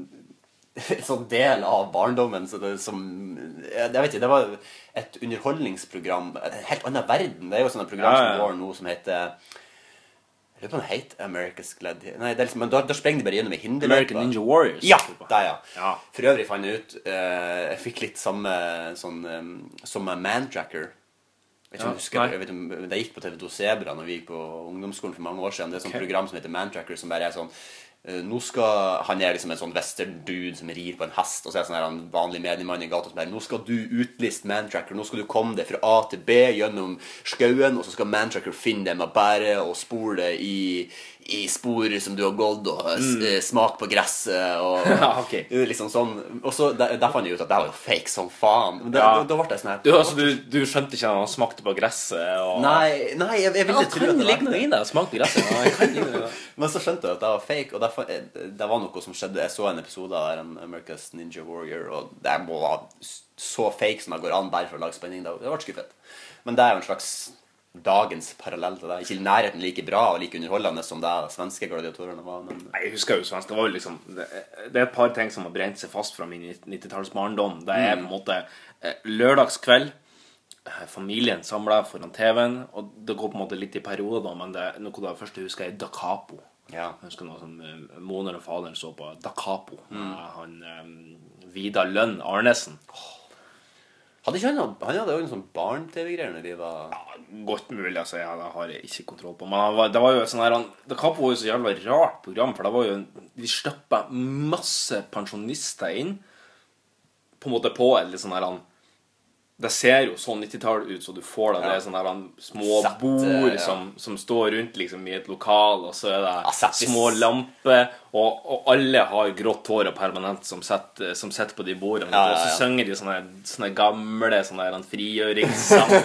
[SPEAKER 3] sånn del av barndommen så det, som Jeg vet ikke, det var et underholdningsprogram. En helt annen verden. Det er jo sånne program
[SPEAKER 2] Ja, ja, ja.
[SPEAKER 3] som går nå som heter Jeg lurer på om det heter America's Gladiator Nei, det liksom, men da, da sprenger de bare gjennom i hinderløype.
[SPEAKER 2] American Ninja Warriors.
[SPEAKER 3] Ja, der, ja.
[SPEAKER 2] Ja.
[SPEAKER 3] For øvrig fant jeg ut uh, Jeg fikk litt samme sånn um, som Mantracker. Vet ikke om
[SPEAKER 2] Ja,
[SPEAKER 3] du husker, jeg vet, om- det gikk på TV2 Sebra når vi gikk på ungdomsskolen for mange år siden. Det er et sånt program som heter Mantracker, som bare er sånn nå skal, Han er liksom en sånn western-dude som rir på en hest, og så er sånn her, en vanlig mediemann i gata som er Nå skal du utliste Mantracker. Nå skal du komme deg fra A til B gjennom skauen, og så skal Mantracker finne dem med bære og spore det i, i spor som du har gått, og s- eh, smak på gresset og
[SPEAKER 2] Mm. *laughs* Ja, okay. *laughs*
[SPEAKER 3] liksom sånn. Og så der, der fant jeg ut at det var jo fake som faen. Men det,
[SPEAKER 2] Ja.
[SPEAKER 3] da, da ble jeg sånn her
[SPEAKER 2] Du, altså, du, du skjønte ikke at han smakte på gresset? Og...
[SPEAKER 3] Nei, nei, jeg, jeg
[SPEAKER 2] Ja,
[SPEAKER 3] ville
[SPEAKER 2] det
[SPEAKER 3] tro at det var det.
[SPEAKER 2] det. Smak på gresset. Ja, det kan det. *laughs*
[SPEAKER 3] Men så skjønte jeg at det var fake, og derfor, eh, det var noe som skjedde. Jeg så en episode av den America's Ninja Warrior, og det må være så fake som det går an bare for å lage spenning. Det ble skuffet. Men det er jo en slags dagens parallell til det. Ikke i nærheten like bra og like underholdende som det svenske gladiatorene var. Men
[SPEAKER 2] Nei, Jeg husker jo svensk. Det var jo liksom Det, det er et par ting som har brent seg fast fra min 90-tallsbarndom. Det er på en måte eh, lørdagskveld. eh, Familien samla foran TV-en. Og det går på en måte litt i perioder, men det, noe av det første jeg husker, er Da Capo.
[SPEAKER 3] Ja.
[SPEAKER 2] Jeg husker noe som eh, Moner og faderen så på Da Capo. Mm. Han Vidar Lønn Arnesen.
[SPEAKER 3] Hadde ikke han, hadde jo en sånn barne-TV-greier når vi var ja,
[SPEAKER 2] Godt mulig, altså. Jeg, det har jeg ikke kontroll på. Men det var jo sånn her Da Capo var jo så jævla rart program, for det var jo De stappa masse pensjonister inn på en måte på et litt sånn her det ser jo sånn 90-tall ut, så du får det. Det er sånne små
[SPEAKER 3] Sette,
[SPEAKER 2] bord
[SPEAKER 3] ja.
[SPEAKER 2] som, som står rundt liksom i et lokal, og så er det
[SPEAKER 3] Ja,
[SPEAKER 2] små lamper, og, og alle har grått hår og permanent som sitter som sitter på de bordene.
[SPEAKER 3] Ja, ja,
[SPEAKER 2] Og så
[SPEAKER 3] ja.
[SPEAKER 2] synger de sånne, sånne gamle sånne frigjøringssanger.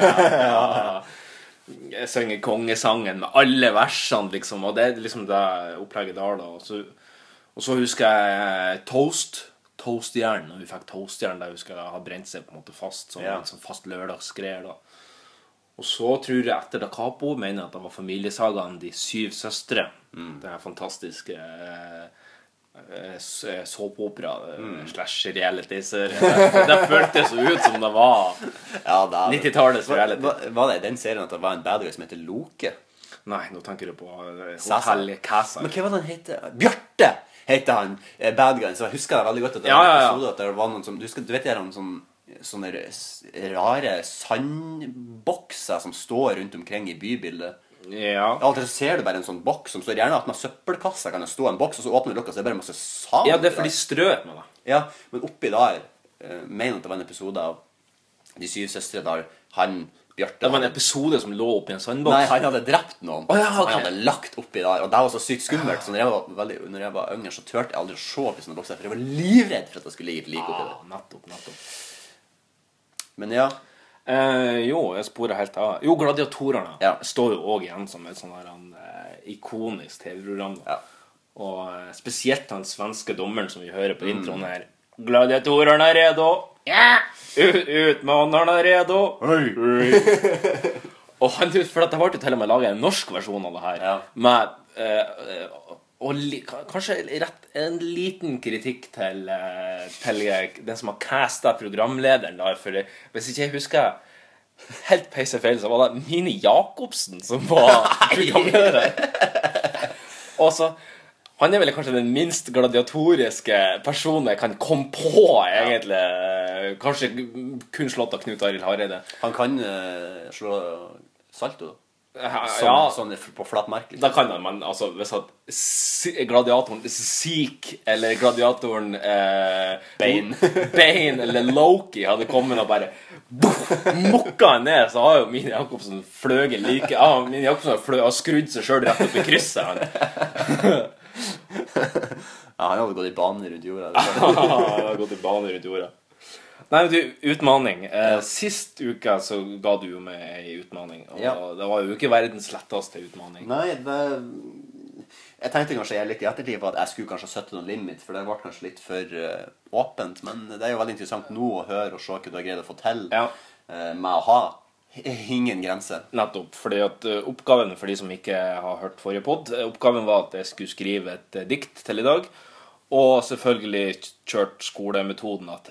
[SPEAKER 2] *laughs* Jeg synger kongesangen med alle versene, liksom, og det er liksom det opplegget der, da. Og så, og så husker jeg Toast. Toastjern. Når vi fikk toastjern, der husker jeg ha brent seg på en måte fast som
[SPEAKER 3] Ja.
[SPEAKER 2] en sånn fast lørdagsgreier. da. Og så tror jeg etter Da Capo mener jeg at det var familiesagaen De syv søstre. Det Den fantastiske eh, eh, eh, såpeopera mm. slash reality-serie. Det, *laughs* det føltes så ut som det var
[SPEAKER 3] Ja, er
[SPEAKER 2] 90-tallets
[SPEAKER 3] Var,
[SPEAKER 2] reality.
[SPEAKER 3] var, var det i den serien at det var en bad guy som heter Loke?
[SPEAKER 2] Nei, nå tenker du på eh. Hotell Cæsar.
[SPEAKER 3] Men hva var det han het? Bjarte heter han. eh, Bad Guy. Så jeg husker det veldig godt at det
[SPEAKER 2] Ja,
[SPEAKER 3] var en
[SPEAKER 2] ja, ja.
[SPEAKER 3] episode at det var noen som Du, husker, du vet de sånn, sånne rare sandbokser som står rundt omkring i bybildet?
[SPEAKER 2] Ja.
[SPEAKER 3] Alltid så ser du bare en sånn boks som står gjerne attmed søppelkassa. Kan det stå en boks, og så åpner du lukka, så det er bare masse sand.
[SPEAKER 2] ja, det er fordi strøt med det.
[SPEAKER 3] Ja, men oppi der uh, Mener at det var en episode av De syv søstre der han Bjarte
[SPEAKER 2] Det var en episode som lå oppi en sandboks.
[SPEAKER 3] Nei, han hadde drept noen.
[SPEAKER 2] Oh, ja,
[SPEAKER 3] okay.
[SPEAKER 2] ok.
[SPEAKER 3] Han hadde lagt oppi der. Og det var så sykt skummelt. Så når jeg var, veldig, når jeg var yngre, så turte jeg aldri å se oppi sånne bokser. For jeg var livredd for at det skulle ligge et lik oppi der.
[SPEAKER 2] Ah, nettopp, nettopp.
[SPEAKER 3] Men ja.
[SPEAKER 2] Eh, jo, jeg sporer helt av. Jo, Gladiatorene
[SPEAKER 3] Ja.
[SPEAKER 2] står jo òg igjen som et sånn eh, ikonisk TV-program.
[SPEAKER 3] Ja.
[SPEAKER 2] Og eh, spesielt den svenske dommeren som vi hører på
[SPEAKER 3] Mm.
[SPEAKER 2] introen her. Gladiatorene er redo! Ja! Ut, utmanerne er redo! og han, for det ble jo til og med laget en norsk versjon av det her.
[SPEAKER 3] Ja.
[SPEAKER 2] Med eh, og li, kanskje rett, en liten kritikk til, eh, til eh, den som har casta programlederen der. For hvis ikke jeg husker helt peisefeil, så var det Mini Jacobsen som var *laughs* programleder. Og så Han er vel kanskje den minst gladiatoriske personen jeg kan komme på, egentlig. Kanskje kun slått av Knut Arild Hareide.
[SPEAKER 3] Han kan uh, slå salto.
[SPEAKER 2] Ja,
[SPEAKER 3] Sånn,
[SPEAKER 2] ja.
[SPEAKER 3] sånn på flat Liksom.
[SPEAKER 2] Da kan han, men altså, hvis at gladiatoren Zeke eller gladiatoren eh,
[SPEAKER 3] Bane.
[SPEAKER 2] Bane eller Loki hadde kommet og bare boff, mokka han ned, så har jo Mini Jacobsen fløyet like Ja, Mini Jacobsen har, fløget har skrudd seg sjøl rett opp i krysset. Han. *laughs*
[SPEAKER 3] Ja, han hadde gått i bane rundt jorda. *laughs*
[SPEAKER 2] Han har gått i bane rundt jorda. Nei, men du, utmaning. Eh, Sist uke så ga du jo meg ei utmaning. Og
[SPEAKER 3] Ja.
[SPEAKER 2] det var jo ikke verdens letteste utmaning.
[SPEAKER 3] Nei, det Jeg tenkte kanskje jeg litt i ettertid på at jeg skulle kanskje sette noen limit, for det ble kanskje litt for uh, åpent. Men det er jo veldig interessant nå å høre og se hva du har greid å få til
[SPEAKER 2] Ja.
[SPEAKER 3] uh, med å ha ingen grense.
[SPEAKER 2] Nettopp. fordi at eh, Oppgaven for de som ikke har hørt forrige pod, eh, oppgaven var at jeg skulle skrive et eh, dikt til i dag. Og selvfølgelig kjørt skolemetoden at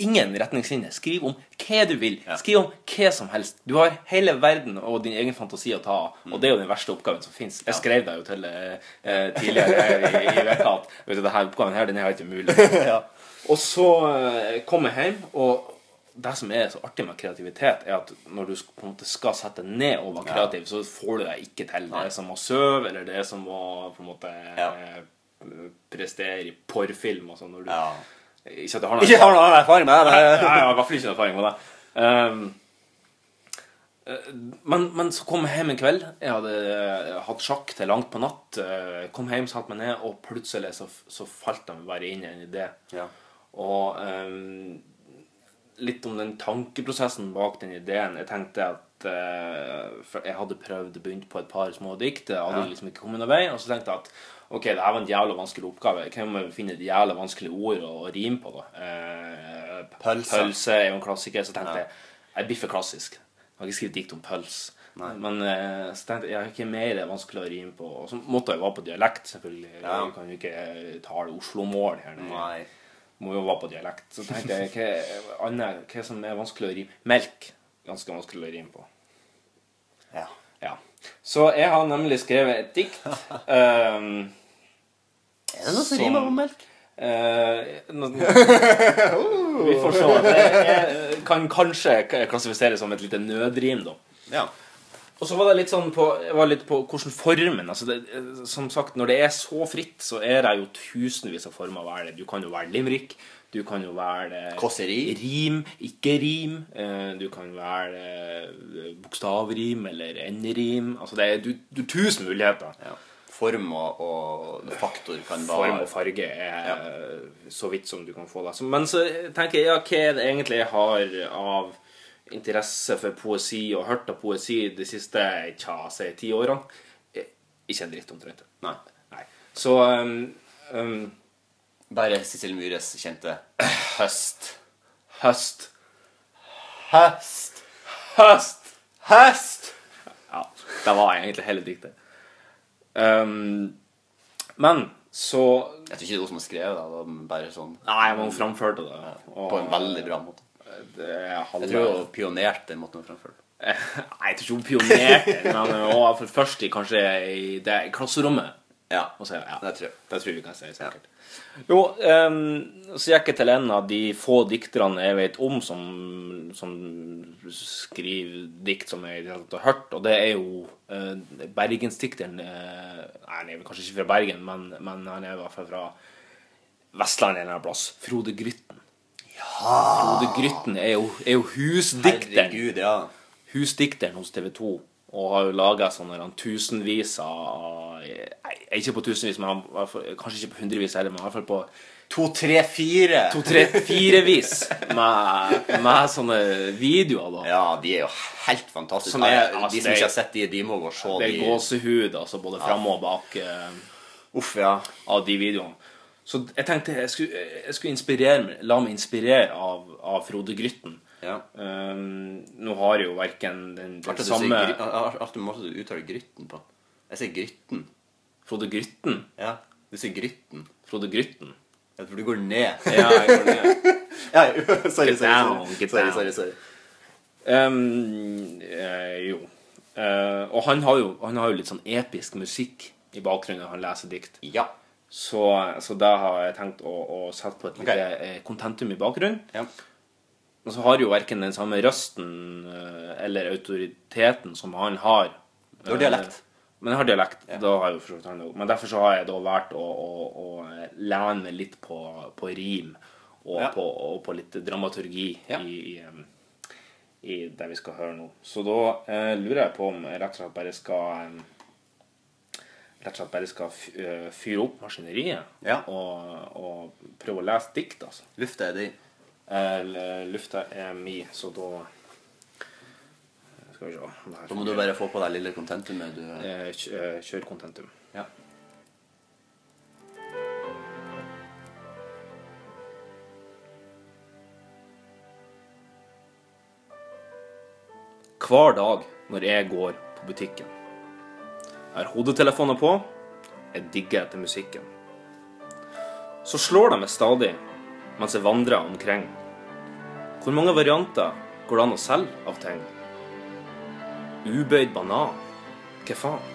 [SPEAKER 2] ingen retningslinjer. Skriv om hva du vil. Skriv om hva som helst. Du har hele verden og din egen fantasi å ta av. Og det er jo den verste oppgaven som fins. Jeg skrev deg jo til eh, tidligere i, i veka at vet du, denne oppgaven her, den er helt umulig. *laughs* Og så kom jeg hjem, og det som er så artig med kreativitet, er at når du på en måte skal sette ned og være kreativ, så får du deg ikke til. Det er som å sove, eller det er som å på en måte
[SPEAKER 3] Ja.
[SPEAKER 2] prestere i porrfilm og sånn. når du-
[SPEAKER 3] Ja.
[SPEAKER 2] Ikke har noen,
[SPEAKER 3] Ikke har noen erfaring med det.
[SPEAKER 2] Nei, jeg har i hvert fall ikke noen erfaring med det. Um, men, men så kom jeg hjem en kveld. Jeg hadde eh, hatt sjakk til langt på natt. eh, Kom hjem, satte meg ned, og plutselig så, så falt jeg bare inn i en idé.
[SPEAKER 3] Ja.
[SPEAKER 2] Og um, litt om den tankeprosessen bak den ideen. Jeg tenkte at eh, Jeg hadde prøvd begynt på et par små dikt. Jeg hadde liksom ikke kommet noen vei. Og så tenkte jeg at ok, det her var en jævla vanskelig oppgave. Jeg kan jo finne et jævla vanskelig ord å, å rime på. da Eh,
[SPEAKER 3] Pølse.
[SPEAKER 2] Pølse er jo en klassiker. Så tenkte jeg jeg blir for klassisk. Jeg har ikke skrevet dikt om pølse. Men eh, så tenkte jeg jeg har ikke mer vanskelig å rime på. Og så måtte jeg være på dialekt, selvfølgelig.
[SPEAKER 3] Ja.
[SPEAKER 2] Jeg kan jo ikke tale Oslo-mål her.
[SPEAKER 3] Nei.
[SPEAKER 2] Må jo være på dialekt. Så tenkte jeg hva, annet, hva som er vanskelig å rime Melk. Ganske vanskelig å rime på.
[SPEAKER 3] Ja.
[SPEAKER 2] Ja. Så jeg har nemlig skrevet et dikt. Um, *laughs*
[SPEAKER 3] Er det noe som rimer på melk?
[SPEAKER 2] Uh, *laughs* vi får se. Det er, kan kanskje klassifiseres som et lite nødrim, da.
[SPEAKER 3] Ja.
[SPEAKER 2] Og så var det litt sånn på, jeg var litt på hvordan formen altså det, Som sagt, når det er så fritt, så er det jo tusenvis av former å være det. Du kan jo være limerick. Du kan jo være
[SPEAKER 3] Kåseri.
[SPEAKER 2] rim, ikke rim. eh, Du kan være eh, bokstavrim eller enderim. Altså det er du, du tusen muligheter.
[SPEAKER 3] ja. Form og, og faktor kan være
[SPEAKER 2] Form og farge er så vidt som du kan få det. Men så tenker jeg, ja, hva er det egentlig jeg har av interesse for poesi og hørt av poesi de siste tja, si, ti årene? Eh, Ikke en dritt omtrent.
[SPEAKER 3] Nei.
[SPEAKER 2] Nei. Så um, um,
[SPEAKER 3] Bare Sissel Myhres kjente høst.
[SPEAKER 2] høst
[SPEAKER 3] Høst!
[SPEAKER 2] Høst!
[SPEAKER 3] Høst!
[SPEAKER 2] Ja, det var egentlig hele diktet. Um, men så
[SPEAKER 3] Jeg tror ikke det er hun som har skrevet det. det var bare sånn
[SPEAKER 2] Nei, men hun framførte det. Og
[SPEAKER 3] På en veldig bra måte. Jeg tror hun pionerte den måten hun framførte det.
[SPEAKER 2] Nei, jeg tror ikke hun pionerte, men hun var for først i kanskje i det klasserommet.
[SPEAKER 3] Ja,
[SPEAKER 2] så, ja,
[SPEAKER 3] det tror jeg.
[SPEAKER 2] Det tror jeg vi kan si sikkert. Jo, um, så gikk jeg til en av de få dikterne jeg vet om som, som skriver dikt som jeg har hørt, og det er jo uh, bergensdikteren uh, Nei, han er kanskje ikke fra Bergen, men, men han er i hvert fall fra Vestlandet en eller annen plass. Frode Grytten. Frode Grytten er jo, er jo husdikteren
[SPEAKER 3] Herregud, ja.
[SPEAKER 2] husdikteren hos TV 2 og har jo laga sånne tusenvis av ikke på tusenvis, men kanskje ikke på hundrevis heller, men i hvert fall på
[SPEAKER 3] To, tre, fire.
[SPEAKER 2] to, tre, firevis med, med sånne videoer. da
[SPEAKER 3] Ja, de er jo helt fantastiske.
[SPEAKER 2] Som er- altså,
[SPEAKER 3] de som ikke har sett de, de må gå og se
[SPEAKER 2] Det er
[SPEAKER 3] de.
[SPEAKER 2] gåsehud altså både fram og bak uh,
[SPEAKER 3] Uff, ja.
[SPEAKER 2] av de videoene. Så jeg tenkte jeg skulle, jeg skulle inspirere la meg inspirere av, av Frode Grytten.
[SPEAKER 3] ja.
[SPEAKER 2] Um, nå har jeg jo verken den, den
[SPEAKER 3] Artig
[SPEAKER 2] samme
[SPEAKER 3] artig måte du uttaler grytten på. Jeg sier grytten.
[SPEAKER 2] Frode Grytten.
[SPEAKER 3] Ja, du sier grytten.
[SPEAKER 2] Frode Grytten.
[SPEAKER 3] Ja, for du går ned.
[SPEAKER 2] Ja, jeg går ned. *laughs*
[SPEAKER 3] Ja, sorry, sorry, sorry. sorry, sorry, sorry.
[SPEAKER 2] Um, eh, jo. Uh, og han har jo, han har jo litt sånn episk musikk i bakgrunnen når han leser dikt.
[SPEAKER 3] Ja.
[SPEAKER 2] Så, så da har jeg tenkt å, å sette på et lite eh, kontentum i bakgrunnen.
[SPEAKER 3] ja.
[SPEAKER 2] Og så har jo verken den samme røsten eh, eller autoriteten som han har.
[SPEAKER 3] Du har dialekt.
[SPEAKER 2] Eh, Men jeg har dialekt. Da har jeg jo for så vidt han. Men derfor så har jeg da valgt å, å, å lene meg litt på, på rim og,
[SPEAKER 3] Ja.
[SPEAKER 2] på, og på litt dramaturgi
[SPEAKER 3] Ja.
[SPEAKER 2] i, i, i det vi skal høre nå. Så da eh, lurer jeg på om jeg rett og slett bare skal Rett og slett bare skal eh, fyre opp maskineriet
[SPEAKER 3] Ja.
[SPEAKER 2] og, og prøve å lese dikt, altså.
[SPEAKER 3] Lufta er di.
[SPEAKER 2] Eh, Lufta er mi, så da Skal vi se
[SPEAKER 3] Da må du bare få på deg lille kontentumet du
[SPEAKER 2] Eh, eh, Kjør kontentum.
[SPEAKER 3] Ja.
[SPEAKER 2] Hver dag når jeg går på butikken. Har hodetelefoner på. Jeg digger etter musikken. Så slår de meg stadig mens jeg vandrer omkring. Hvor mange varianter går det an å selge av ting? Ubøyd banan? Hva faen?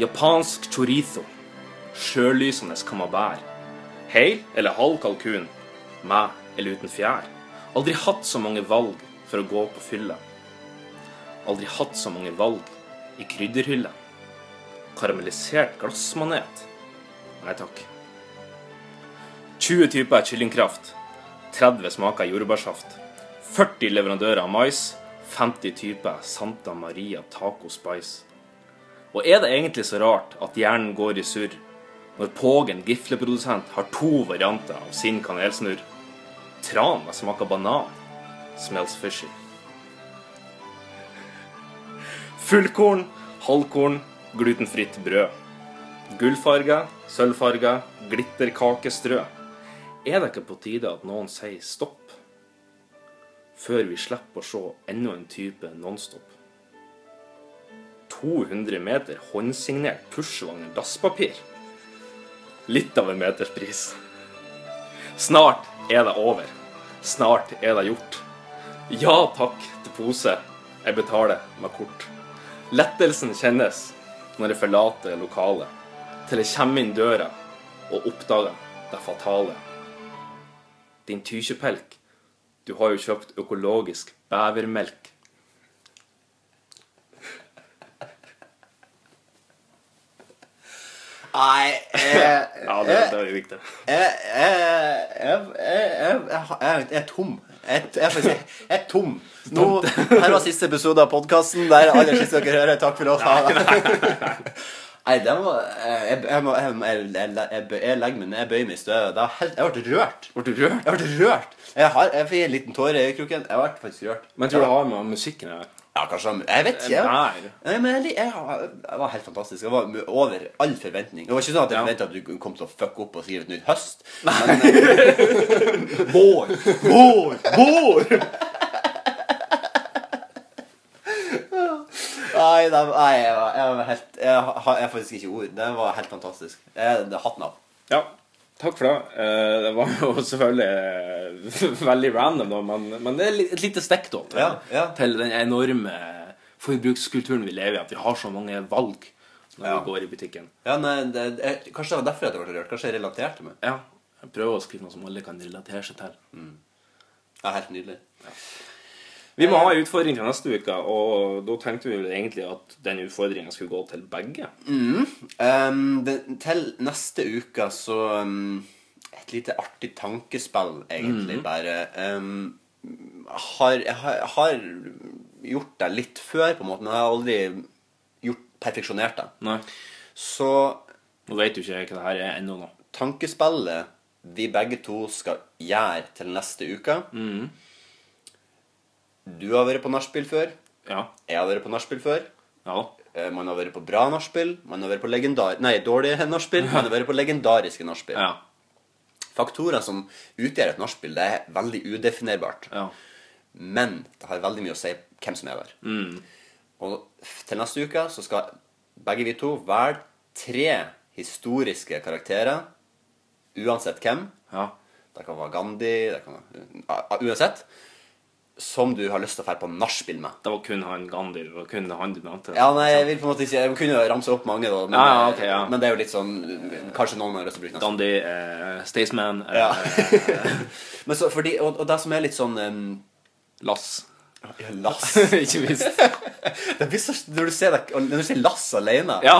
[SPEAKER 2] Japansk chorizo. Sjølysende camembert. Heil eller halv kalkun. Med eller uten fjær. Aldri hatt så mange valg for å gå på fylle. Aldri hatt så mange valg i krydderhylle. Karamellisert glassmanet. Nei takk. 20 typer kyllingkraft. 30 smaker jordbærsaft. 40 leverandører av mais. 50 typer Santa Maria taco spice. Og er det egentlig så rart at hjernen går i surr når Pågen gifleprodusent har to varianter av sin kanelsnurr? Tran smaker banan. Smells fishy. Fullkorn, halvkorn, glutenfritt brød. Gullfarga, sølvfarga, glitterkakestrø. Er det ikke på tide at noen sier stopp? Før vi slipper å se enda en type Nonstop. 200 meter håndsignert pushwagner dasspapir. Litt av en meterspris. Snart er det over. Snart er det gjort. Ja takk til pose. Jeg betaler med kort. Lettelsen kjennes når jeg forlater lokalet, til jeg kommer inn døra og oppdager det fatale. Din tykjepelk, du har jo kjøpt økologisk bevermelk.
[SPEAKER 3] Nei eh, *laughs*
[SPEAKER 2] Ja, det, det jo viktig.
[SPEAKER 3] jeg, jeg, jeg, jeg, jeg, jeg, jeg er tom. Jeg, er tom. Nå, her var siste episode av podkasten. er aller siste dere hører. Takk for oss. Ha *laughs* det. Nei, det var Jeg, jeg, legger meg ned, jeg bøyer meg i støvet. Det Jeg ble rørt.
[SPEAKER 2] Ble du rørt?
[SPEAKER 3] Jeg ble rørt. Jeg, har, jeg fikk en liten tåre i øyekroken. Jeg ble faktisk rørt.
[SPEAKER 2] Men tror du det har med musikken å gjøre?
[SPEAKER 3] Ja, kanskje Jeg vet ikke. Jeg.
[SPEAKER 2] Nei,
[SPEAKER 3] men jeg, jeg, jeg var helt fantastisk. Jeg var over all forventning. Det var ikke sånn at jeg forventa at du kom til å fucke opp og skrive et nytt høst. Men, *laughs* vår! Vår! Vår! Nei, det, nei jeg, var, jeg, var helt, jeg, har- jeg faktisk ikke ord. Det var helt fantastisk. Jeg, det Hatten av.
[SPEAKER 2] Ja, takk for det. Eh, Det var jo *laughs* selvfølgelig eh, *laughs* veldig random, da, men, men det er et lite stikk da, til,
[SPEAKER 3] Ja, ja.
[SPEAKER 2] til den enorme forbrukskulturen vi lever i, at vi har så mange valg når
[SPEAKER 3] Ja.
[SPEAKER 2] vi går i butikken.
[SPEAKER 3] Ja, nei, det, jeg, kanskje det var derfor jeg ble rørt. Kanskje jeg relaterte meg.
[SPEAKER 2] Ja, jeg prøver å skrive noe som alle kan relatere seg til.
[SPEAKER 3] Ja, helt nydelig.
[SPEAKER 2] Vi må ha en utfordring til neste uke, og da tenkte vi egentlig at den utfordringen skulle gå til begge.
[SPEAKER 3] Um, det, til neste uke så um, Et lite artig tankespill, egentlig, bare. Um, har, jeg har, har gjort det litt før, på en måte, men jeg har aldri gjort, perfeksjonert det.
[SPEAKER 2] Nei,
[SPEAKER 3] Så
[SPEAKER 2] nå vet jo ikke jeg hva det her er ennå nå.
[SPEAKER 3] tankespillet vi begge to skal gjøre til neste uke Du har vært på nachspiel før.
[SPEAKER 2] Ja,
[SPEAKER 3] Jeg har vært på nachspiel før.
[SPEAKER 2] ja,
[SPEAKER 3] Eh, Man har vært på bra nachspiel. Man har vært på legendar... Nei, dårlige nachspiel. Man har vært på legendariske nachspiel.
[SPEAKER 2] ja,
[SPEAKER 3] Faktorer som utgjør et nachspiel, det er veldig udefinerbart.
[SPEAKER 2] ja.
[SPEAKER 3] Men det har veldig mye å si hvem som er der. Mm. Og til neste uke så skal begge vi to velge tre historiske karakterer, uansett hvem.
[SPEAKER 2] ja.
[SPEAKER 3] Det kan være Gandhi, det kan være Uansett. Som du har lyst til å dra på nachspiel med.
[SPEAKER 2] Det var kun han Gandhi, det var kun han du nevnte.
[SPEAKER 3] Ja, nei, jeg vil på en måte ikke Jeg kunne jo ramse opp mange, da. Men,
[SPEAKER 2] Ja, ja, okay, ja.
[SPEAKER 3] men det er jo litt sånn Kanskje noen har lyst til å bruke neste.
[SPEAKER 2] Gandhi, eh, Staysman, eh,
[SPEAKER 3] Ja. *laughs* men så, fordi, og, og det som er litt sånn um,
[SPEAKER 2] Lass.
[SPEAKER 3] Lass *laughs*
[SPEAKER 2] ikke minst. *laughs*
[SPEAKER 3] det blir så, Når du ser, deg, når du sier Lass alene
[SPEAKER 2] Ja.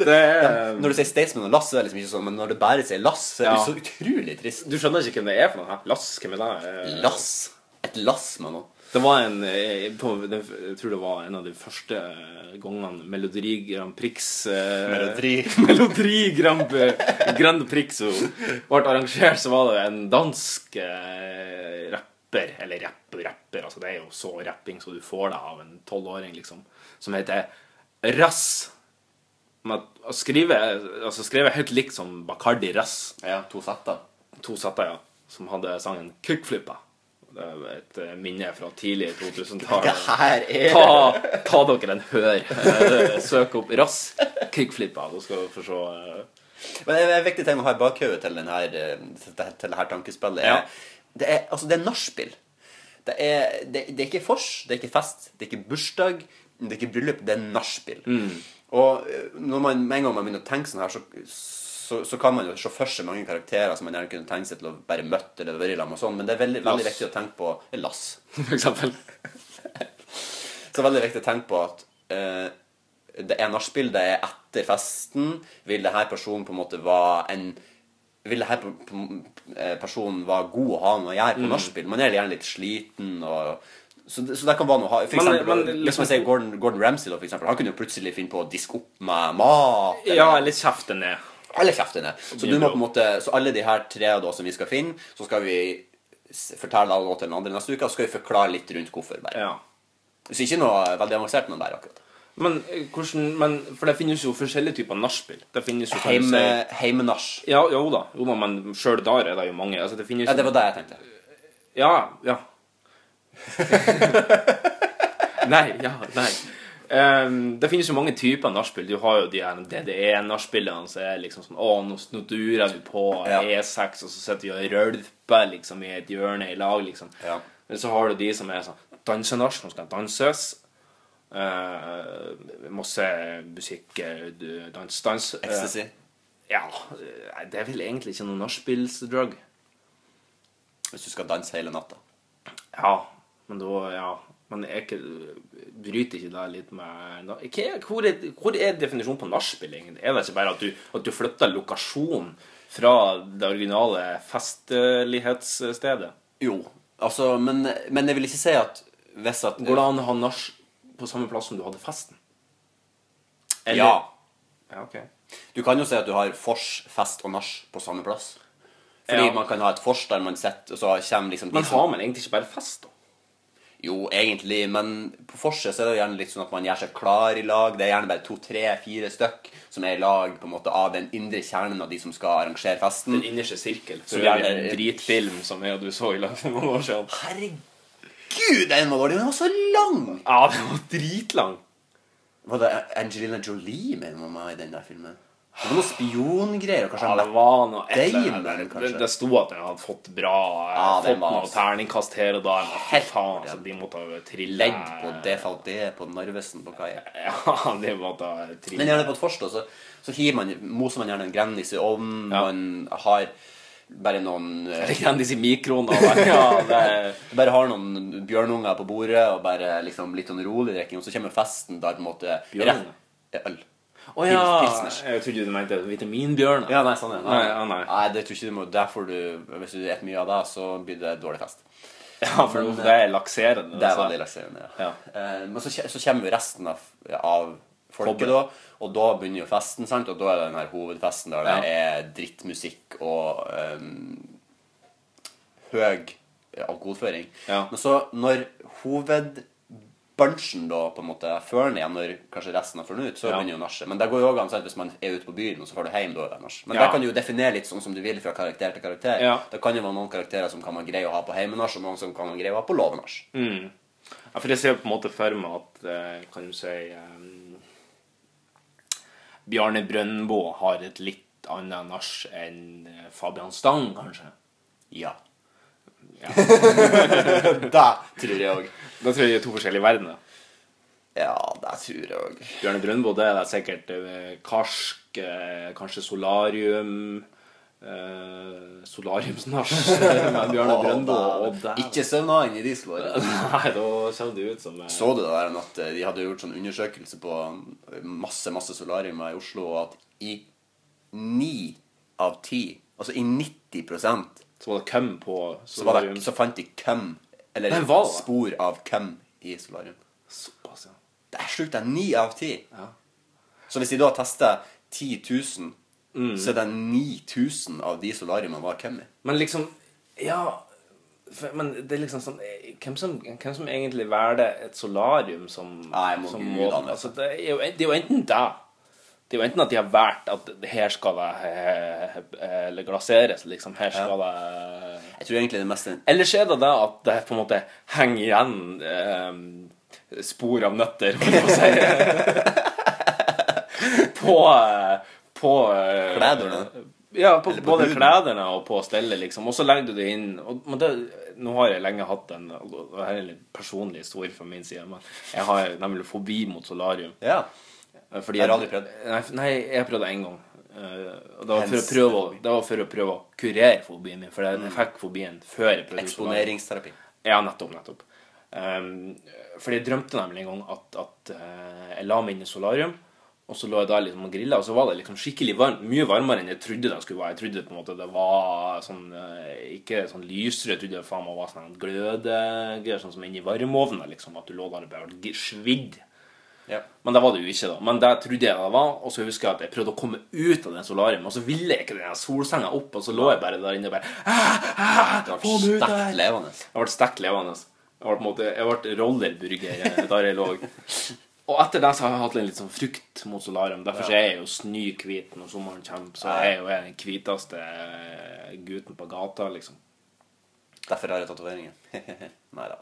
[SPEAKER 2] Det er
[SPEAKER 3] Når du sier Staysman og Lass, så er det liksom ikke sånn, men når du bare sier Lass, så er det
[SPEAKER 2] Ja.
[SPEAKER 3] så utrolig trist.
[SPEAKER 2] Du skjønner ikke hvem det er for noe? Lass, hvem er det? Eh,
[SPEAKER 3] Lass. Et lass med noe.
[SPEAKER 2] Det var en eh, på, det- Jeg tror det var en av de første gangene Melodi Grand Prix eh,
[SPEAKER 3] Melodi. *laughs*
[SPEAKER 2] Melodi Grand, Grand Prix ble arrangert, så var det en dansk eh, rapper Eller rapper, rapper altså Det er jo så rapping så du får det av en tolvåring, liksom. Som heter Rass. Men å skrive, altså skrevet helt likt som Bacardi Rass.
[SPEAKER 3] Ja, to setter.
[SPEAKER 2] To setter, ja. Som hadde sangen Kickflippa. Et eh, minne fra tidlig 2000-tall.
[SPEAKER 3] Det her er
[SPEAKER 2] Ta, ta dere en hør. Eh, Søk opp Rass kickflipper, så skal dere få se eh,
[SPEAKER 3] Men det er en viktig ting å ha i bakhodet til, til det- til det her tankespillet.
[SPEAKER 2] Ja.
[SPEAKER 3] Det er, altså, det er nachspiel. Det det, det er ikke vors, det er ikke fest, det er ikke bursdag, det er ikke bryllup, det er nachspiel. Og eh, når man, med en gang man begynner å tenke sånn her, så, så, så kan man jo se for seg mange karakterer som man gjerne kunne tenke seg til å bare møtt eller vært sammen med sånn, men det er veldig, veldig viktig å tenke på eh, Lass. *laughs*
[SPEAKER 2] For eksempel. *laughs*
[SPEAKER 3] Så veldig viktig å tenke på at eh, det er nachspiel, det er etter festen. Vil det her personen på en måte være en Vil på, eh, personen være god å ha noe å gjøre
[SPEAKER 2] Mm.
[SPEAKER 3] på nachspiel? Man er gjerne litt sliten og så det, så det kan være noe ha. For eksempel,
[SPEAKER 2] men
[SPEAKER 3] men,
[SPEAKER 2] liksom-
[SPEAKER 3] Gordon, Gordon Ramsay, da, for eksempel, han kunne jo plutselig finne på å diske opp med mat. eller-
[SPEAKER 2] Ja, eller kjefte ned.
[SPEAKER 3] Alle kjeftene. Så, du må på en måte, så alle de her tre da, som vi skal finne, så skal vi fortelle alle til den andre neste uke, og så skal vi forklare litt rundt hvorfor. bare.
[SPEAKER 2] Ja.
[SPEAKER 3] Så ikke noe veldig avansert, men bare akkurat.
[SPEAKER 2] Men eh, hvordan men, For det finnes jo forskjellige typer nachspiel. Si-
[SPEAKER 3] heimenach.
[SPEAKER 2] Ja, jo da, jo men sjøl der er det jo mange. Altså, det
[SPEAKER 3] Ja, det var det jeg tenkte.
[SPEAKER 2] Ja, ja. *laughs* nei, ja, nei. Ehm, det finnes jo mange typer nachspiel. Du har jo de her DDE-nachspielene som er liksom sånn Å, nå, nå durer vi på
[SPEAKER 3] Ja.
[SPEAKER 2] E6, og så sitter vi og rølper liksom i et hjørne i lag, liksom.
[SPEAKER 3] Ja.
[SPEAKER 2] Men så har du de som er sånn dansenach, som skal danses. Uh, masse musikk, eh, dans, dans.
[SPEAKER 3] Ecstasy.
[SPEAKER 2] Uh, ja. eh, Det er vel egentlig ikke noe nachspielsdrug.
[SPEAKER 3] Hvis du skal danse hele natta.
[SPEAKER 2] Ja, men da Ja. Men er ikke, bryter ikke det litt med hvor, er, hvor er definisjonen på nachspiel, egentlig? Er det ikke bare at du, at du flytter lokasjon fra det originale festlighetsstedet?
[SPEAKER 3] Jo, altså, men, men jeg vil ikke si at hvis at
[SPEAKER 2] Går det an å ha nach på samme plass som du hadde festen? Eller-
[SPEAKER 3] Ja.
[SPEAKER 2] Ja, okay.
[SPEAKER 3] Du kan jo si at du har vors, fest og nach på samme plass. Fordi
[SPEAKER 2] Ja.
[SPEAKER 3] man kan ha et vors der man sitter, og så kommer liksom de
[SPEAKER 2] Men har man egentlig ikke bare fest, da?
[SPEAKER 3] Jo, egentlig, men på Forset er det jo gjerne litt sånn at man gjør seg klar i lag. Det er gjerne bare to, tre, fire stykk som er i lag på en måte av den indre kjernen av de som skal arrangere festen.
[SPEAKER 2] Den innerste sirkel.
[SPEAKER 3] Så det er-
[SPEAKER 2] en dritfilm som jeg og du så i lag for noen år siden.
[SPEAKER 3] Herregud, den var! Den var så lang!
[SPEAKER 2] Ja, den var dritlang.
[SPEAKER 3] Var det Angelina Jolie med mamma i den der filmen? Det var noe spiongreier. Kanskje
[SPEAKER 2] Ja, det var noe et
[SPEAKER 3] kanskje?
[SPEAKER 2] Det, det sto at den hadde fått bra
[SPEAKER 3] Ja,
[SPEAKER 2] Fått noe terningkast her og der.
[SPEAKER 3] Helt
[SPEAKER 2] faen,
[SPEAKER 3] ja.
[SPEAKER 2] altså, de måtte ha trille
[SPEAKER 3] ledd på DVD på Narvesen på kaia. *laughs*
[SPEAKER 2] Ja, de måtte trille
[SPEAKER 3] Men gjerne på et forstå, så, så man, moser man gjerne en Grandis i ovnen.
[SPEAKER 2] Ja.
[SPEAKER 3] Man har bare noen *laughs*
[SPEAKER 2] Grandis i mikroen da. *laughs* Ja, det
[SPEAKER 3] Bare har noen bjørnunger på bordet og bare liksom litt sånn rolig drikking. Og så kommer festen der på en måte rett- Øl.
[SPEAKER 2] Å ja!
[SPEAKER 3] Pilsners.
[SPEAKER 2] Jeg trodde du mente vitaminbjørn.
[SPEAKER 3] Ja, nei, sånn er Nei,
[SPEAKER 2] Nei, ja, nei.
[SPEAKER 3] det tror ikke du må Derfor du Hvis du spiser mye av det, så blir det dårlig fest.
[SPEAKER 2] Ja, for
[SPEAKER 3] Men,
[SPEAKER 2] det er lakserende.
[SPEAKER 3] Det er
[SPEAKER 2] altså.
[SPEAKER 3] veldig lakserende, ja.
[SPEAKER 2] Ja.
[SPEAKER 3] Eh, men så, så kommer jo resten av, av folket, da. Og da begynner jo festen, sant? Og da er det den her hovedfesten der det
[SPEAKER 2] Ja.
[SPEAKER 3] er drittmusikk og um, høy alkoholføring.
[SPEAKER 2] Ja.
[SPEAKER 3] Men så, når hovedbunchen da på en måte før den igjen, når kanskje resten har funnet ut, så
[SPEAKER 2] Ja.
[SPEAKER 3] begynner jo nachet. Men det går jo òg an hvis man er ute på byen, og så får du hjem, da er det nach. Men
[SPEAKER 2] Ja.
[SPEAKER 3] der kan du jo definere litt sånn som du vil fra karakter til karakter.
[SPEAKER 2] Ja.
[SPEAKER 3] Det kan jo være noen karakterer som kan man greie å ha på heimenach, og noen som kan man greie å ha på låvenach.
[SPEAKER 2] Ja, for jeg ser på en måte for meg at eh, Kan du si um, Bjarne Brøndbo har et litt annet nach enn eh, Fabian Stang, kanskje.
[SPEAKER 3] Ja. Det *laughs* tror jeg òg.
[SPEAKER 2] Da tror jeg det er to forskjellige verdener.
[SPEAKER 3] Ja, det tror jeg òg.
[SPEAKER 2] Bjørne Brøndbo, det er sikkert eh, karsk, eh, kanskje solarium Uh, solariumsnasj *laughs* med Bjørne Brøndbo. Oh.
[SPEAKER 3] Ikke søvna inn i de slårene. *laughs*
[SPEAKER 2] Nei, da kommer det ut som
[SPEAKER 3] Så du det der at de hadde gjort sånn undersøkelse på masse masse solariumer i Oslo, og at i ni av ti, altså i 90
[SPEAKER 2] Så var det køm på
[SPEAKER 3] så, var
[SPEAKER 2] solarium.
[SPEAKER 3] det, så fant de køm, eller
[SPEAKER 2] Nei, hva
[SPEAKER 3] spor av køm i solarium.
[SPEAKER 2] Såpass, ja.
[SPEAKER 3] Det er sjukt. Det er ni av ti.
[SPEAKER 2] Ja.
[SPEAKER 3] Så hvis de da tester 10 000,
[SPEAKER 2] Mm.
[SPEAKER 3] så er det 9000 av de solariumene var køm i.
[SPEAKER 2] Men liksom Ja. For, men det er liksom sånn eh, Hvem som, hvem som egentlig velger et solarium som,
[SPEAKER 3] Nei, må
[SPEAKER 2] som
[SPEAKER 3] Gud
[SPEAKER 2] måte?
[SPEAKER 3] anvende.
[SPEAKER 2] Altså, det, er jo, det er jo enten det Det er jo enten at de har valgt at her skal det eh, eh, eller glaseres, liksom. Her skal det
[SPEAKER 3] Jeg tror egentlig det meste
[SPEAKER 2] Eller så er det det at det på en måte henger igjen eh, spor av nøtter, for å si. *laughs* på eh, på
[SPEAKER 3] Klederne?
[SPEAKER 2] Ja, på, både klærne og på stellet, liksom. Og så legger du det inn og, men det, Nå har jeg lenge hatt en og det er en personlig historie fra min side, men jeg har nemlig fobi mot solarium.
[SPEAKER 3] Ja.
[SPEAKER 2] Fordi
[SPEAKER 3] Har aldri prøvd?
[SPEAKER 2] Nei, nei, jeg har prøvd det én gang. Eh, det var, prøve, det var for å prøve å kurere fobien min, for jeg, mm. fikk fobien før jeg prøvde.
[SPEAKER 3] Eksponeringsterapi.
[SPEAKER 2] Ja, nettopp, nettopp. Um, fordi jeg drømte nemlig en gang at, at eh, jeg la meg inn i solarium, og så lå jeg der liksom og grilla, og så var det liksom skikkelig varmt. Mye varmere enn jeg trodde det skulle være. Jeg trodde på en måte det var sånn eh, Ikke sånn lysere, jeg trodde det faen meg var sånn glødegreier, sånn som inni varmeovnen, liksom. At du lå der og ble svidd.
[SPEAKER 3] Ja.
[SPEAKER 2] Men det var det jo ikke, da. Men det trodde jeg det var. Og så husker jeg at jeg prøvde å komme ut av den solarium, og så ville jeg ikke den solsenga opp, og så lå jeg bare der inne og bare ah, ah,
[SPEAKER 3] Du ble sterkt levende.
[SPEAKER 2] Jeg ble sterkt levende. Jeg ble, måte, jeg ble rollerburger eh, *laughs* der jeg lå. Og etter det så har jeg hatt en litt sånn frukt mot solarium. Derfor ja. er jeg jo snøhvit når sommeren kommer. Så jeg er jo den hviteste eh, gutten på gata, liksom.
[SPEAKER 3] Derfor har jeg tatoveringer. *laughs* Nei da.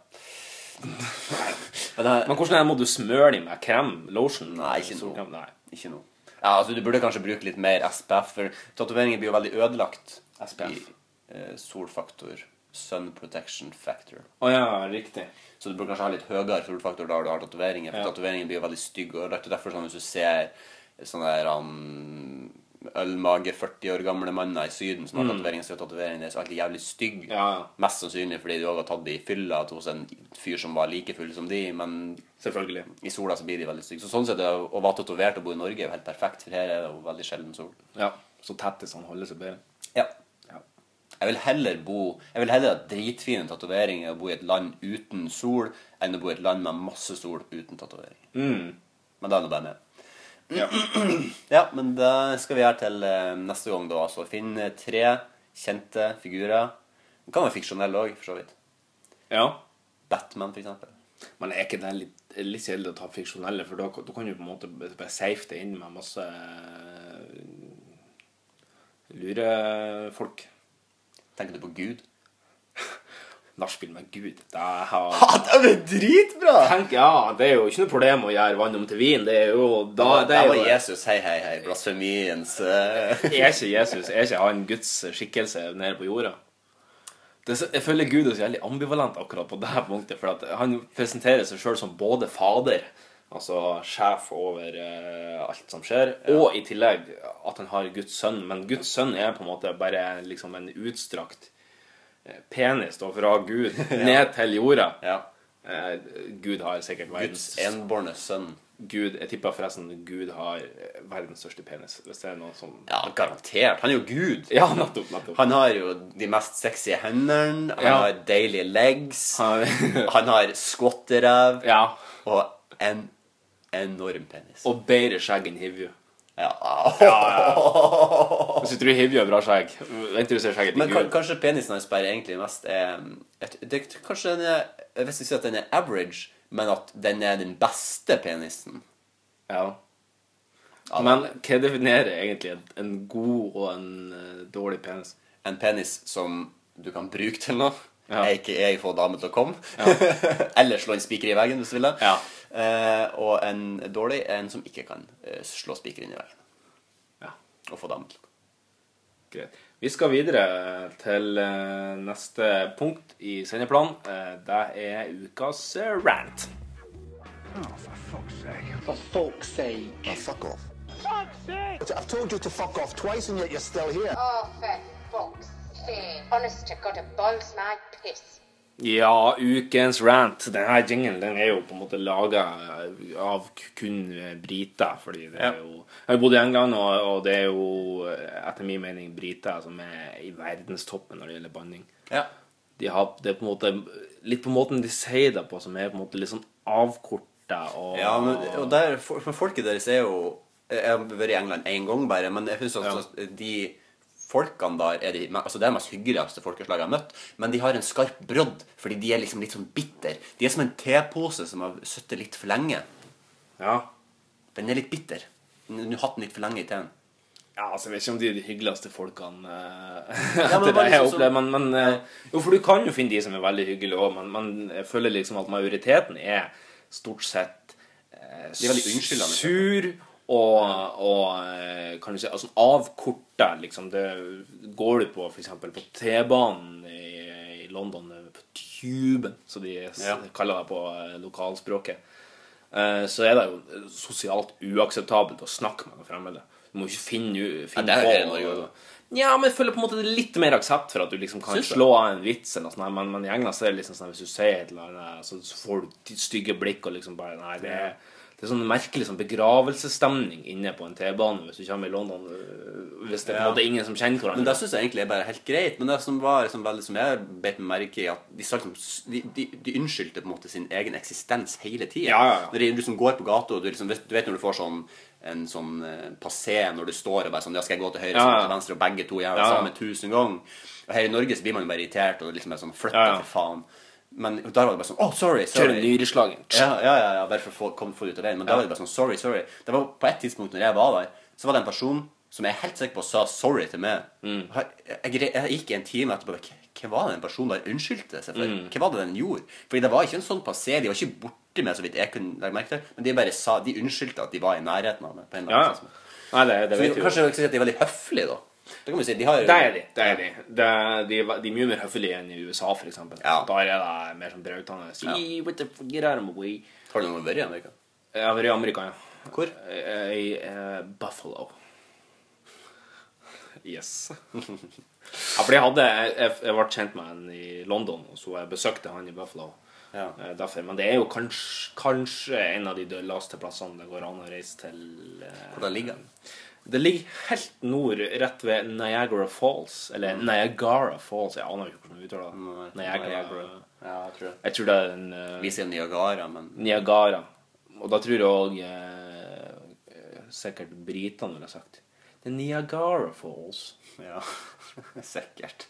[SPEAKER 3] Men
[SPEAKER 2] hvordan er det, må du smøre dem med krem? Lotion?
[SPEAKER 3] Nei, ikke noe.
[SPEAKER 2] Nei.
[SPEAKER 3] ikke noe. Ja, altså Du burde kanskje bruke litt mer SPF, for tatoveringer blir jo veldig ødelagt
[SPEAKER 2] SPF.
[SPEAKER 3] i eh, solfaktor sun protection factor.
[SPEAKER 2] Å ja, riktig.
[SPEAKER 3] Så du burde kanskje ha litt høyere solfaktor da du har tatoveringer. For
[SPEAKER 2] Ja.
[SPEAKER 3] tatoveringer blir jo veldig stygg. Og det er derfor sånn hvis du ser sånne der um, ølmage 40 år gamle manner i Syden som har mm. tatoveringer som er tatoveringene deres alltid jævlig stygg.
[SPEAKER 2] Mm. Ja, ja.
[SPEAKER 3] Mest sannsynlig fordi de også har tatt det i fylla hos en fyr som var like full som de, men
[SPEAKER 2] Selvfølgelig.
[SPEAKER 3] i sola så blir de veldig stygge. Så sånn sett å være tatovert og bo i Norge er jo helt perfekt, for her er det jo veldig sjelden sol.
[SPEAKER 2] Ja. Så tettis han holder seg bedre.
[SPEAKER 3] Ja.
[SPEAKER 2] Ja.
[SPEAKER 3] Jeg vil heller bo Jeg vil heller ha dritfine tatoveringer og bo i et land uten sol enn å bo i et land med masse sol uten tatoveringer.
[SPEAKER 2] Mm.
[SPEAKER 3] Men da er det bare med.
[SPEAKER 2] Ja. *clears throat*
[SPEAKER 3] Ja, men da skal vi gjøre til eh, neste gang, da. Altså finne tre kjente figurer. Det kan være fiksjonelle òg, for så vidt.
[SPEAKER 2] ja.
[SPEAKER 3] Batman, for eksempel.
[SPEAKER 2] Men er ikke det litt, litt kjedelig å ta fiksjonelle, for da, da kan du på en måte bare safe det inn med masse lurefolk.
[SPEAKER 3] Tenker du på Gud?
[SPEAKER 2] Nachspiel med Gud. Det har
[SPEAKER 3] det er dritbra!
[SPEAKER 2] Tenk, ja, det er jo ikke noe problem å gjøre vann om til vin. Det er jo da, det er
[SPEAKER 3] var
[SPEAKER 2] jo,
[SPEAKER 3] Jesus. Hei, hei, hei. Blasfemiens *laughs*
[SPEAKER 2] Er ikke Jesus Er ikke han Guds skikkelse nede på jorda? Det, jeg føler Gud er så jævlig ambivalent akkurat på det punktet. For at han presenterer seg sjøl som både fader, altså sjef over uh, alt som skjer, og i tillegg at han har Guds sønn. Men Guds sønn er på en måte bare liksom en utstrakt penis da, fra Gud *laughs* ned til jorda.
[SPEAKER 3] Ja.
[SPEAKER 2] Eh, Gud har sikkert
[SPEAKER 3] Guds
[SPEAKER 2] verdens
[SPEAKER 3] enbårne sønn.
[SPEAKER 2] Gud, Jeg tipper forresten Gud har eh, verdens største penis. Hvis det er noe som
[SPEAKER 3] Ja, garantert. Han er jo Gud.
[SPEAKER 2] Ja, nettopp. nettopp.
[SPEAKER 3] Han har jo de mest sexy hendene. Han
[SPEAKER 2] Ja.
[SPEAKER 3] har deilige legs.
[SPEAKER 2] Han-
[SPEAKER 3] Han har skvotteræv.
[SPEAKER 2] ja.
[SPEAKER 3] Og en enorm penis.
[SPEAKER 2] Og bedre skjegg enn Hivju.
[SPEAKER 3] Ja.
[SPEAKER 2] Hvis du tror Hivju har bra skjegg, vent til du ser skjegget til
[SPEAKER 3] Men
[SPEAKER 2] Gud.
[SPEAKER 3] kanskje penisen hans bare egentlig mest er et, det, Kanskje den er Jeg vi sier at den er average, men at den er den beste penisen.
[SPEAKER 2] Ja. Men hva definerer egentlig en, god og en uh, dårlig penis?
[SPEAKER 3] En penis som du kan bruke til noe.
[SPEAKER 2] Ja.
[SPEAKER 3] Aka få damer til å komme. *laughs* Eller slå en spiker i veggen, hvis du vil det.
[SPEAKER 2] Ja.
[SPEAKER 3] Eh, og en dårlig er en som ikke kan eh, slå spiker inn i veggen.
[SPEAKER 2] Ja,
[SPEAKER 3] Og få damer til
[SPEAKER 2] greit. Vi skal videre til eh, neste punkt i sendeplanen. Eh, det er ukas eh, rant.
[SPEAKER 6] For fuck's sake.
[SPEAKER 5] Oh, fuck off. I've told you to fuck off twice and yet you're still here.
[SPEAKER 7] Oh, for fuck's sake. Honest to God, it boils my piss.
[SPEAKER 2] Ja, ukens rant. Denne jingen den er jo på en måte laga av kun briter. Fordi det er jo Jeg har bodd i England, og, og det er jo etter min mening briter som er i verdenstoppen når det gjelder banning.
[SPEAKER 3] Ja.
[SPEAKER 2] De har, det er på en måte litt på måten de sier det på, som er på en måte litt sånn avkorta og
[SPEAKER 3] Ja, men, og der, for, folket deres er jo Jeg har vært i England én gang bare, men jeg synes at de folkene der er de, altså Det er de mest hyggeligste folkeslaget jeg har møtt, men de har en skarp brodd, fordi de er liksom litt sånn bitter. De er som en tepose som har sittet litt for lenge.
[SPEAKER 2] Ja.
[SPEAKER 3] Den er litt bitter. Du har hatt den litt for lenge i teen.
[SPEAKER 2] Ja, altså Jeg vet ikke om de er de hyggeligste folkene eh, *laughs*
[SPEAKER 3] Ja, men
[SPEAKER 2] etter det jeg
[SPEAKER 3] har opplevd.
[SPEAKER 2] opplever. Men, men eh, Jo, for du kan jo finne de som er veldig hyggelige òg, men, men jeg føler liksom at majoriteten er stort sett eh, sur og, og eh, kan du si, altså avkorta, liksom. Det går du på f.eks. på T-banen i, i London, eh, på Tuben, som de
[SPEAKER 3] Ja.
[SPEAKER 2] kaller det på eh, lokalspråket. Eh, så er det jo sosialt uakseptabelt å snakke med fremmede. Du må ikke finne, finne
[SPEAKER 3] Ja,
[SPEAKER 2] på
[SPEAKER 3] også.
[SPEAKER 2] Ja, men jeg føler på en måte det er litt mer aksept for at du liksom kan slå av en vits. eller noe sånt, men, men i England så er det liksom sånn hvis du sier et eller annet, så så får du stygge blikk og liksom bare Nei, det er, det er sånn merkelig sånn begravelsesstemning inne på en T-bane hvis du kommer i London. øh, Hvis det er på en
[SPEAKER 3] Ja.
[SPEAKER 2] ingen som kjenner hverandre.
[SPEAKER 3] Men det syns jeg egentlig er bare helt greit. Men det som var liksom veldig som jeg beit meg merke i, at de, liksom, de, de, de unnskyldte på en måte sin egen eksistens hele tida.
[SPEAKER 2] Ja, ja.
[SPEAKER 3] Når du liksom går på gata, og du, liksom, du vet når du får sånn en sånn eh, passé når du står og bare sånn Ja, skal jeg gå til høyre,
[SPEAKER 2] Ja, ja.
[SPEAKER 3] til venstre, og begge to gjør det
[SPEAKER 2] Ja, ja.
[SPEAKER 3] samme tusen ganger. Og her i Norge så blir man jo bare irritert og liksom er sånn Flytt deg, for faen. Men der var det bare sånn oh, sorry, sorry.
[SPEAKER 2] nyreslagen.
[SPEAKER 3] Ja, ja, ja, ja, bare for å få, komme det ut av veien. Men da var det bare sånn, sorry, sorry. Det var på et tidspunkt når jeg var der, så var det en person som jeg er helt sikker på sa sorry til meg.
[SPEAKER 2] Mm.
[SPEAKER 3] Jeg, jeg, jeg gikk en time etterpå hva var det den personen der unnskyldte seg for?
[SPEAKER 2] Mm.
[SPEAKER 3] Hva var det den gjorde? Fordi det var ikke en sånn passé, de var ikke borte med så vidt jeg kunne legge merke til, men de bare sa, de unnskyldte at de var i nærheten av meg. på en eller annen
[SPEAKER 2] ja. Nei, det, det
[SPEAKER 3] Så
[SPEAKER 2] vet jo.
[SPEAKER 3] kanskje jeg si at de er veldig høflige da. Det kan vi si. De har
[SPEAKER 2] Det er de. det er De De, de, de er mye mer høflige enn i USA, eksempel.
[SPEAKER 3] Ja.
[SPEAKER 2] Der er det mer sånn brautende «See, what the f- Get out of my way.
[SPEAKER 3] Har du noen vært i Amerika?
[SPEAKER 2] Jeg har vært i Amerika, ja.
[SPEAKER 3] Hvor?
[SPEAKER 2] Eh, I eh, Buffalo. Yes. *laughs* ja, for jeg hadde Jeg, jeg, ble kjent med han i London, og så jeg besøkte han i Buffalo.
[SPEAKER 3] Ja.
[SPEAKER 2] Eh, derfor. Men det er jo kanskje, kanskje en av de dølleste plassene det går an å reise til.
[SPEAKER 3] Hvordan ligger den?
[SPEAKER 2] Det ligger helt nord, rett ved Niagara Falls. Eller Niagara Falls. Jeg aner ikke hvordan vi uttaler det. Niagara.
[SPEAKER 3] Ja, jeg tror det.
[SPEAKER 2] Jeg tror det er en uh,
[SPEAKER 3] Vi sier Niagara, men
[SPEAKER 2] Niagara. Og da tror jeg òg uh, sikkert britene ville sagt Det er Niagara Falls.
[SPEAKER 3] Ja, *laughs* sikkert.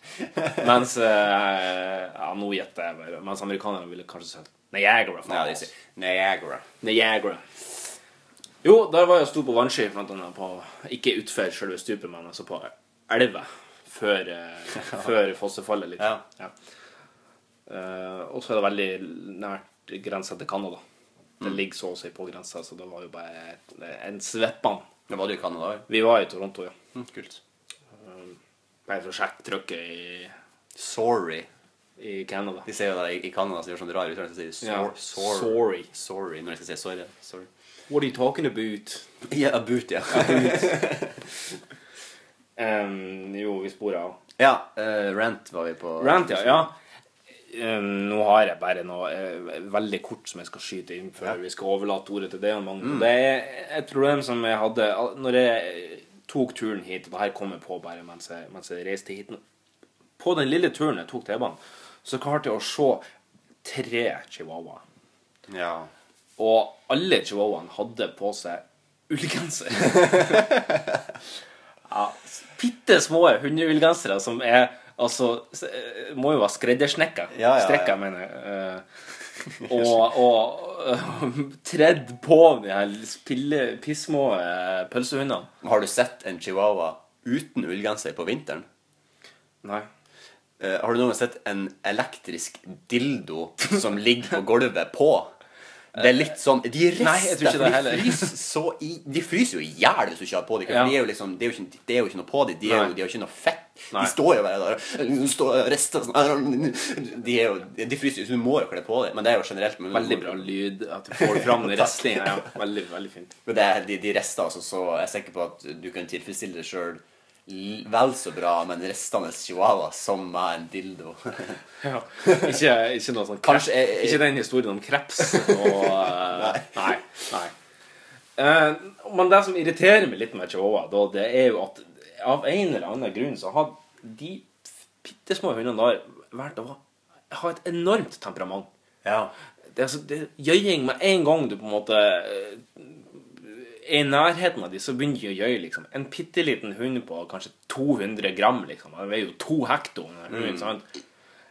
[SPEAKER 2] Mens uh, *laughs* Ja, nå gjetter jeg bare. Mens amerikanerne ville kanskje sagt Niagara Falls.
[SPEAKER 3] sier Niagara.
[SPEAKER 2] Niagara. Jo, der var jeg og sto på vannski, blant annet på Ikke utfor selve stupet, men altså på elva. Før, eh, *laughs* før fossefallet, litt.
[SPEAKER 3] Ja.
[SPEAKER 2] Ja. Uh, og så er det veldig nært grensa til Canada.
[SPEAKER 3] Mm.
[SPEAKER 2] Det ligger så å si på grensa, så det var jo bare en sveppan.
[SPEAKER 3] Det var du i Canada òg?
[SPEAKER 2] Vi var i Toronto, ja.
[SPEAKER 3] Mm, kult.
[SPEAKER 2] Bare for å sjekke trykket i,
[SPEAKER 3] Sorry.
[SPEAKER 2] i Canada.
[SPEAKER 3] De sier jo det i- Canada, så de gjør sånn rar uttalelse. De sier
[SPEAKER 2] Ja.
[SPEAKER 3] sor. Sorry.
[SPEAKER 2] Sorry
[SPEAKER 3] når de skal si sorry. sorry.
[SPEAKER 2] What are you talking about?
[SPEAKER 3] Yeah, about, ja.
[SPEAKER 2] Um, *laughs* *laughs* jo, vi sporer av.
[SPEAKER 3] ja, Uh, Rant var vi på.
[SPEAKER 2] Rant, ja. ja. Um, nå har jeg bare noe uh, veldig kort som jeg skal skyte inn før vi skal overlate ordet til deg. Mm. det er et problem som jeg hadde når jeg tok turen hit. Og det her kom jeg på bare mens jeg, mens jeg reiste hit. På den lille turen jeg tok T-banen, så klarte jeg å se tre chihuahuaer.
[SPEAKER 3] Ja.
[SPEAKER 2] Og alle chihuahuaene hadde på seg ullgenser. *laughs* ja, Bitte små hundeullgensere som er Altså, eh, må jo være skreddersnekka.
[SPEAKER 3] Ja, ja,
[SPEAKER 2] Strekka, mener *laughs* jeg. Eh, og og eh, tredd på de her pille, pissmå eh, pølsehundene.
[SPEAKER 3] Har du sett en chihuahua uten ullgenser på vinteren?
[SPEAKER 2] Nei.
[SPEAKER 3] Har du noen gang sett en elektrisk dildo som ligger på gulvet på? Det er litt sånn De rister, for de fryser så i De fryser jo i hjel hvis du ikke har på dem.
[SPEAKER 2] Ja.
[SPEAKER 3] De er jo liksom, det, er jo ikke, det er jo ikke noe på dem. De, er jo, de jo ikke noe fett.
[SPEAKER 2] Nei.
[SPEAKER 3] De står jo bare der de står og rister sånn. De, er jo, de fryser jo, så du må jo kle på dem. Men det er jo generelt men-
[SPEAKER 2] Veldig bra lyd. At du får fram *laughs* restlinga. Ja, veldig, veldig fint.
[SPEAKER 3] Men det er, de, de rister altså så Jeg er sikker på at du kan tilfredsstille deg sjøl vel så bra med en restende chihuahua som med en dildo. *laughs*
[SPEAKER 2] Ja. Ikke, ikke noe sånn kreps,
[SPEAKER 3] jeg-
[SPEAKER 2] Ikke den historien om kreps og uh, *laughs* Nei. nei. Uh, men det som irriterer meg litt med chihuahua, da, det er jo at av en eller annen grunn så har de bitte små hundene der valgt å ha, et enormt temperament.
[SPEAKER 3] Ja.
[SPEAKER 2] Det er, altså, det gjøying med en gang du på en måte eh, i nærheten av de, så begynner de å gjøye, liksom. En bitte liten hund på kanskje 200 gram, liksom. Den veier jo to hekto. Mm.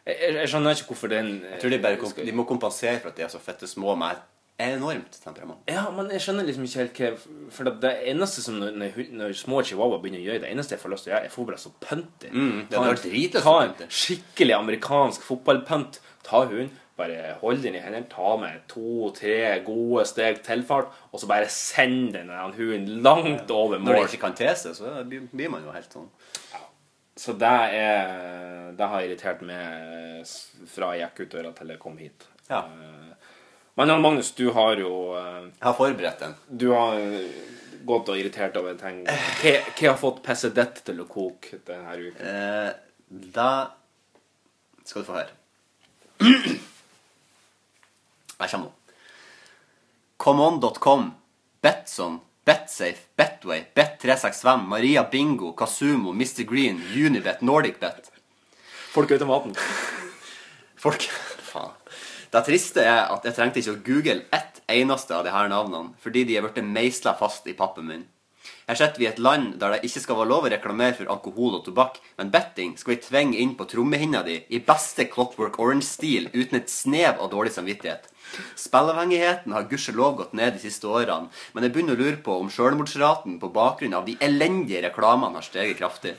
[SPEAKER 2] Jeg, jeg, jeg skjønner ikke hvorfor den.
[SPEAKER 3] Jeg tror de, bare, kom- de må kompensere for at de er så fette små med et enormt temperament.
[SPEAKER 2] Ja, men jeg skjønner liksom ikke helt hva For det eneste som når, når, når små chihuahua begynner å gjøre det eneste jeg får lyst til å gjøre, jeg får bare så punter.
[SPEAKER 3] Mm, det
[SPEAKER 2] Ta en- Ta en skikkelig amerikansk fotballpønt. Ta hunden, bare hold den i hendene, ta med to-tre gode steg tilfart, og så bare send den hunden langt over
[SPEAKER 3] Når de ikke kan te seg, så blir man jo helt sånn.
[SPEAKER 2] Så det er Det har irritert meg fra jeg gikk ut døra til jeg kom hit.
[SPEAKER 3] Ja.
[SPEAKER 2] Eh, Men Jan Magnus, du har jo eh,
[SPEAKER 3] Jeg har forberedt den.
[SPEAKER 2] Du har gått og irritert over ting. Hva hva har fått ditt til å koke denne uken?
[SPEAKER 3] Eh, da skal du få høre. Jeg kommer nå. Comeon.com, Betson, Betsafe, Betway, Bet365, Maria Bingo, Kasumo, Mr. Green, Unibet, NordicBet.
[SPEAKER 2] Folkeautomaten. *laughs*
[SPEAKER 3] Folk Faen. Det triste er at jeg trengte ikke å google ett eneste av disse navnene, fordi de er blitt meisla fast i pappen min. Her sitter vi i et land der det ikke skal være lov å reklamere for alkohol og tobakk, men betting skal vi tvinge inn på trommehinna di i beste Clockwork Orange-stil uten et snev av dårlig samvittighet. Spillavhengigheten har gudskjelov gått ned de siste årene, men jeg begynner å lure på om selvmordsraten på bakgrunn av de elendige reklamene har steget kraftig.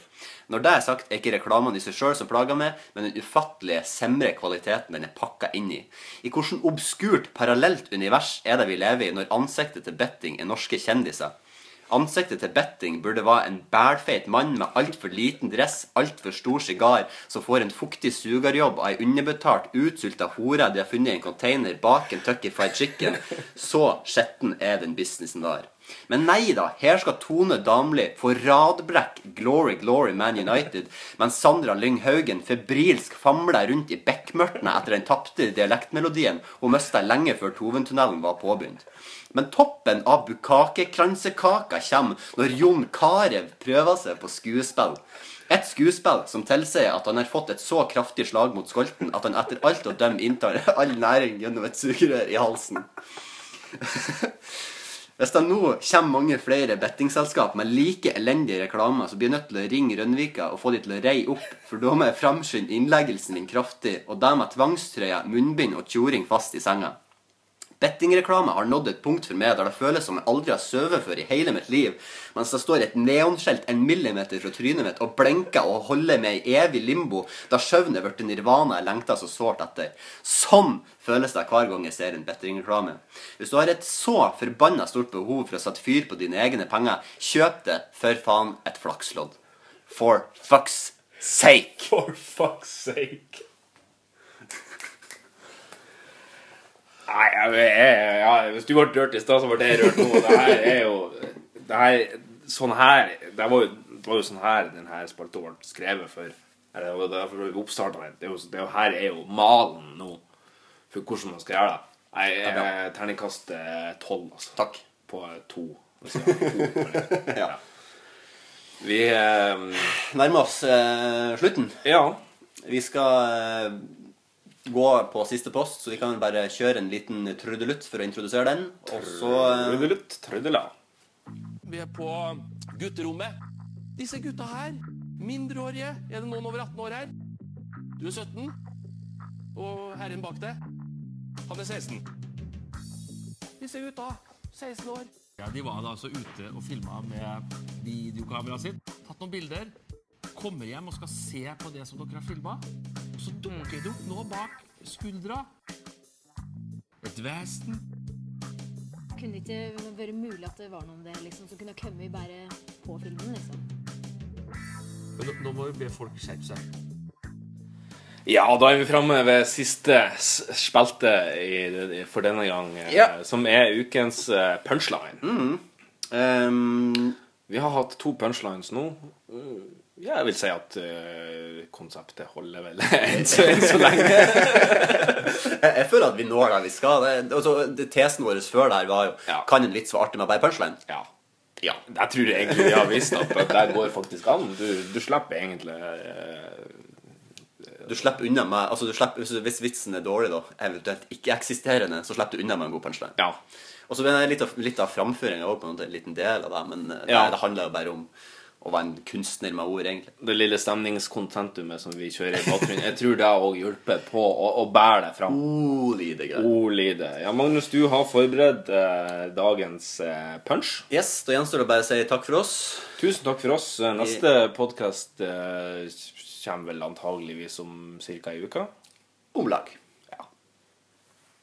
[SPEAKER 3] Når det er sagt, er ikke reklamene i seg sjøl som plager meg, men den ufattelige, semre kvaliteten den er pakka inn i. I hvilket obskurt, parallelt univers er det vi lever i når ansiktet til betting er norske kjendiser? Ansiktet til Betting burde være en bælfeit mann med altfor liten dress, altfor stor sigar, som får en fuktig sugerjobb av ei underbetalt, utsulta hore de har funnet i en container bak en Tucky Fried Chicken. Så skitten er den businessen der. Men nei da, her skal Tone Damli få radbrekk Glory Glory Man United, mens Sandra Lyng Haugen febrilsk famler rundt i bekkmørtene etter den tapte dialektmelodien hun mista lenge før Toventunnelen var påbegynt. Men toppen av bukakekransekaka kommer når Jon Carew prøver seg på skuespill. Et skuespill som tilsier at han har fått et så kraftig slag mot skolten at han etter alt å dømme inntar all næring gjennom et sugerør i halsen. *laughs* Hvis det nå kommer mange flere bettingselskap med like elendige reklamer, så blir jeg nødt til å ringe Rønvika og få de til å reie opp, for da må jeg framskynde innleggelsen din kraftig, og det med tvangstrøye, munnbind og tjoring fast i senga. Bettingreklame har nådd et punkt for meg der det føles som jeg aldri har sovet før i hele mitt liv, mens det står et neonskjelt en millimeter fra trynet mitt og blenker og holder meg i evig limbo, da søvn er blitt nirvana jeg lengter så sårt etter. Sånn føles det hver gang jeg ser en bettingreklame. Hvis du har et så forbanna stort behov for å sette fyr på dine egne penger, kjøp det for faen et flakslodd. For fuck's sake!
[SPEAKER 2] For fuck's sake. Nei, jeg, jeg, jeg, hvis du ble rørt i stad, så ble jeg rørt nå. Det her er jo det her, Sånn her Det var jo, det var jo sånn her denne spalta ble skrevet for. Det var derfor vi oppstarta den. Det er jo, det er jo, her er jo malen nå for hvordan man skal gjøre det. Nei, jeg- terningkast eh, tolv, altså.
[SPEAKER 3] Takk.
[SPEAKER 2] På eh, to. *laughs*
[SPEAKER 3] Ja.
[SPEAKER 2] Vi eh,
[SPEAKER 3] Nærmer oss eh, slutten.
[SPEAKER 2] Ja.
[SPEAKER 3] Vi skal eh, gå på siste post, så vi kan bare kjøre en liten trudelutt for å introdusere den. Og så eh,
[SPEAKER 2] Trudelutt, trudela.
[SPEAKER 8] Vi er på gutterommet. Disse gutta her, mindreårige. Er det noen over 18 år her? Du er 17. Og herren bak deg, han er 16. Disse gutta, 16 år.
[SPEAKER 9] Ja, De var da altså ute og filma med videokameraet sitt. Tatt noen bilder. Kommer hjem og skal se på det som dere har filma. Og så dukker det opp noe bak skuldra. Et vesen.
[SPEAKER 10] Kunne det ikke vært mulig at det var noen der liksom, som kunne kommet bare på filmen? liksom?
[SPEAKER 9] Men nå, nå må vi be folk skjerpe seg.
[SPEAKER 2] Ja, da er vi framme ved siste spilte i, for denne gang, eh,
[SPEAKER 3] Ja.
[SPEAKER 2] som er ukens punchline. punchline.
[SPEAKER 3] Um,
[SPEAKER 2] Vi har hatt to punchlines nå. Ja, jeg vil si at uh, konseptet holder vel *laughs* enn så, enn så lenge. *laughs*
[SPEAKER 3] jeg, jeg føler at vi når der vi skal. Det, altså, det, tesen vår før der var jo
[SPEAKER 2] Ja.
[SPEAKER 3] Kan en vits være artig med bare punchline?
[SPEAKER 2] Ja.
[SPEAKER 3] Ja.
[SPEAKER 2] Jeg tror egentlig vi har visst at det går faktisk an. Du, du slipper egentlig uh,
[SPEAKER 3] Du slipper unna med altså du slipper, hvis- vitsen er dårlig, da, eventuelt ikke-eksisterende, så slipper du unna med en god punchline.
[SPEAKER 2] Ja.
[SPEAKER 3] Og så er det litt av, litt av framføringa òg, på en liten del av det. Men ja. det, det handler jo bare om å være en kunstner med ord, egentlig.
[SPEAKER 2] Det lille stemningskontentumet som vi kjører i bakgrunnen. Jeg tror det òg hjulpet på å, å bære det fram.
[SPEAKER 3] Olide greier.
[SPEAKER 2] Ja, Magnus, du har forberedt eh, dagens eh, punch.
[SPEAKER 3] Yes, da gjenstår det bare å si takk for oss.
[SPEAKER 2] Tusen takk for oss. Eh, Neste podkast eh, kommer vel antageligvis om ca. ei uke.
[SPEAKER 3] Om lag.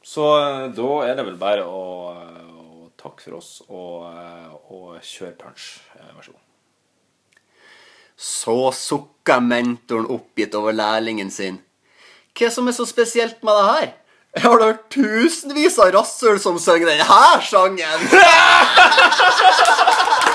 [SPEAKER 2] Så eh, da er det vel bare å, å takke for oss og, eh, og kjøre punch. Eh, Vær så god.
[SPEAKER 3] Så sukka mentoren oppgitt over lærlingen sin. Hva som er så spesielt med det her? Jeg har hørt tusenvis av rasshøl som synger denne sangen! *laughs*